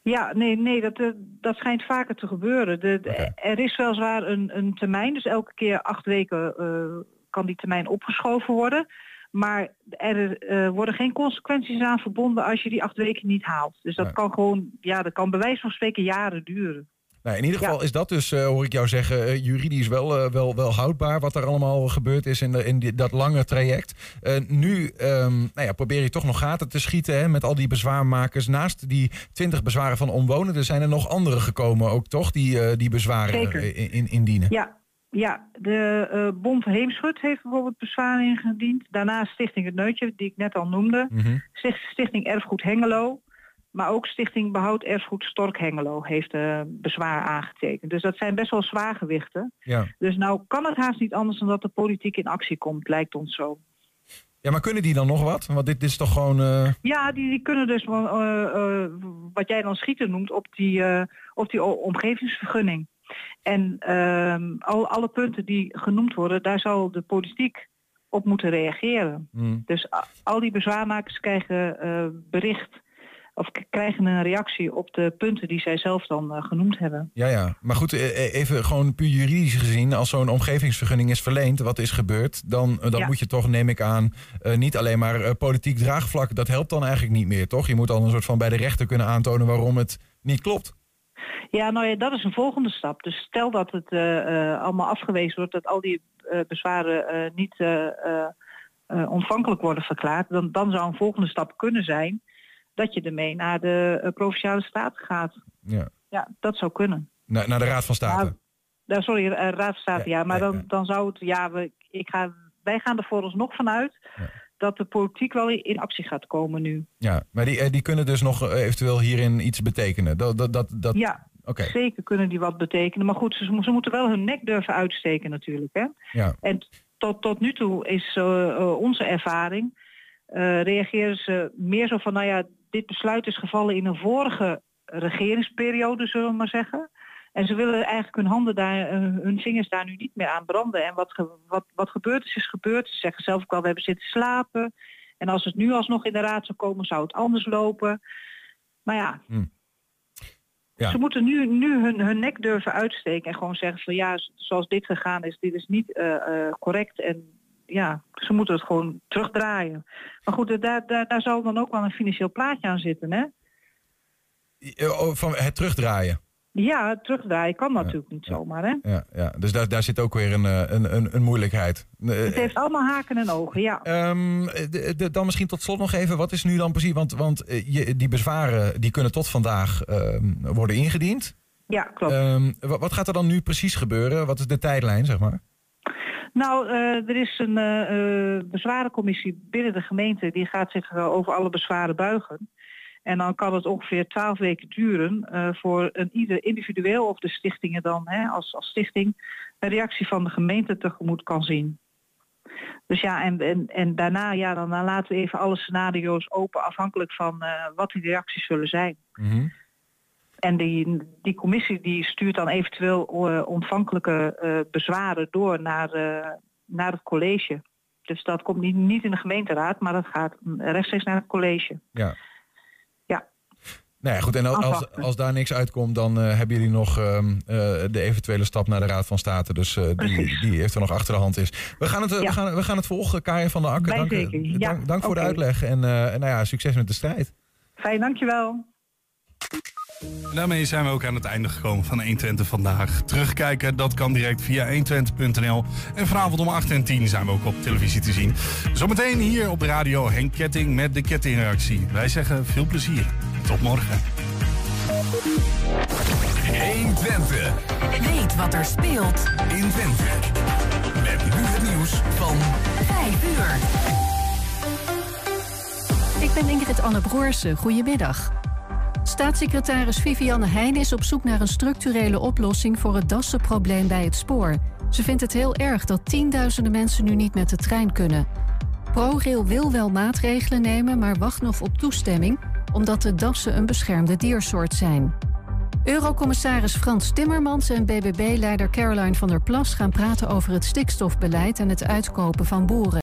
Ja, nee, nee dat, eh, dat schijnt vaker te gebeuren. De, de- Er is weliswaar een, een termijn, dus elke keer acht weken eh, kan die termijn opgeschoven worden. Maar er eh, worden geen consequenties aan verbonden als je die acht weken niet haalt. Dus dat kan gewoon, ja, dat kan bij wijze van spreken jaren duren. Nou, in ieder Ja. geval is dat dus, eh, hoor ik jou zeggen, eh, juridisch wel, wel, wel houdbaar wat er allemaal gebeurd is in, de, in die, dat lange traject. Nu ehm, nou ja, probeer je toch nog gaten te schieten hè, met al die bezwaarmakers. Naast die 20 bezwaren van omwonenden zijn er nog andere gekomen ook, toch? Die, die bezwaren in- indienen. Ja, ja de eh, Bond Heemschut heeft bijvoorbeeld bezwaar ingediend. Daarna Stichting Het Neutje, die ik net al noemde. Mhm. Sticht- Stichting Erfgoed Hengelo. Maar ook Stichting Behoud Erfgoed Stork Hengelo heeft eh, bezwaar aangetekend. Dus dat zijn best wel zwaargewichten. Ja. Dus nou kan het haast niet anders dan dat de politiek in actie komt, lijkt ons zo. ja, maar kunnen die dan nog wat? Want dit, dit is toch gewoon... eh, Ja, die, die kunnen dus wat jij dan schieten noemt op die, op die omgevingsvergunning. En ehm, al, alle punten die genoemd worden, daar zal de politiek op moeten reageren. hmm. Dus al die bezwaarmakers krijgen eh, bericht of krijgen een reactie op de punten die zij zelf dan eh, genoemd hebben. Ja, ja. Maar goed, eh, even gewoon puur juridisch gezien, als zo'n omgevingsvergunning is verleend, wat is gebeurd, dan, dan Ja. moet je toch, neem ik aan, niet alleen maar politiek draagvlak, dat helpt dan eigenlijk niet meer, toch? Je moet dan een soort van bij de rechter kunnen aantonen waarom het niet klopt. Ja, nou ja, dat is een volgende stap. Dus stel dat het eh, eh, allemaal afgewezen wordt, dat al die eh, bezwaren niet ontvankelijk worden verklaard, dan, dan zou een volgende stap kunnen zijn dat je ermee naar de provinciale staten gaat. Ja. Ja, dat zou kunnen. Naar, naar de Raad van State. Ja, Nou, sorry, Raad van State, ja, maar ja, dan, dan zou het, ja, we, ik ga, wij gaan er vooralsnog vanuit dat de politiek wel in actie gaat komen nu. Ja, maar die, eh, die kunnen dus nog eh, eventueel hierin iets betekenen. Dat, dat, dat, dat... Ja, Oké. zeker kunnen die wat betekenen. Maar goed, ze, ze moeten wel hun nek durven uitsteken natuurlijk. Hè? Ja. En tot, tot nu toe is eh, onze ervaring, eh, reageren ze meer zo van, nou ja, dit besluit is gevallen in een vorige regeringsperiode, zullen we maar zeggen. En ze willen eigenlijk hun handen daar, eh, hun vingers daar nu niet meer aan branden. En wat, ge- wat, wat gebeurd is, is gebeurd. Ze zeggen zelf ook al, we hebben zitten slapen. En als het nu alsnog in de raad zou komen, zou het anders lopen. Maar ja, Ja. ze moeten nu, nu hun, hun nek durven uitsteken en gewoon zeggen van ja, zoals dit gegaan is, dit is niet eh, eh, correct. En ja, ze moeten het gewoon terugdraaien. Maar goed, daar, daar, daar zal dan ook wel een financieel plaatje aan zitten, hè? Oh, Van het terugdraaien. Ja, terugdraaien kan natuurlijk niet zomaar, hè? Ja, ja. Dus daar, daar zit ook weer een, eh, een, een, een moeilijkheid. Eh, Het heeft allemaal haken en ogen, ja. Ehm, de- de- dan misschien tot slot nog even, wat is nu dan precies? Want, want eh, je, die bezwaren die kunnen tot vandaag ehm, worden ingediend. Ja, klopt. Ehm, wa- wat gaat er dan nu precies gebeuren? Wat is de tijdlijn, zeg maar? Nou, er is een eh, bezwarencommissie binnen de gemeente die gaat zich over alle bezwaren buigen. En dan kan het ongeveer twaalf weken duren eh, voor een ieder individueel of de stichtingen dan hè, als, als stichting een reactie van de gemeente tegemoet kan zien. Dus ja, en, en, en daarna, ja, dan, dan laten we even alle scenario's open afhankelijk van eh, wat die reacties zullen zijn. Mhm. En die, die commissie die stuurt dan eventueel eh, ontvankelijke bezwaren door naar, naar het college. Dus dat komt niet, niet in de gemeenteraad, maar dat gaat rechtstreeks naar het college. Ja. Nou ja, goed. En als, als, daar niks uitkomt, dan eh, hebben jullie nog ehm, eh, de eventuele stap naar de Raad van State. Dus eh, die, die heeft er nog achter de hand is. We gaan het, we gaan, we gaan het volgen, Karin van der Akker. Dank. Ja, dank, dank voor de uitleg en eh, nou ja, succes met de strijd. Fijn, dankjewel. En daarmee zijn we ook aan het einde gekomen van 120 vandaag. Terugkijken, dat kan direct via 120.nl. En vanavond om 8 en 10 zijn we ook op televisie te zien. Zometeen hier op de radio Henk Ketting met de kettingreactie. Wij zeggen veel plezier. Tot morgen. 120. Weet wat er speelt in Twente. Met nu het nieuws van 5 uur. Ik ben Ingrid Anne Broersen. Goedemiddag. Staatssecretaris Vivianne Heijn is op zoek naar een structurele oplossing voor het dassenprobleem bij het spoor. Ze vindt het heel erg dat tienduizenden mensen nu niet met de trein kunnen. ProRail wil wel maatregelen nemen, maar wacht nog op toestemming, omdat de dassen een beschermde diersoort zijn. Eurocommissaris Frans Timmermans en BBB-leider Caroline van der Plas gaan praten over het stikstofbeleid en het uitkopen van boeren.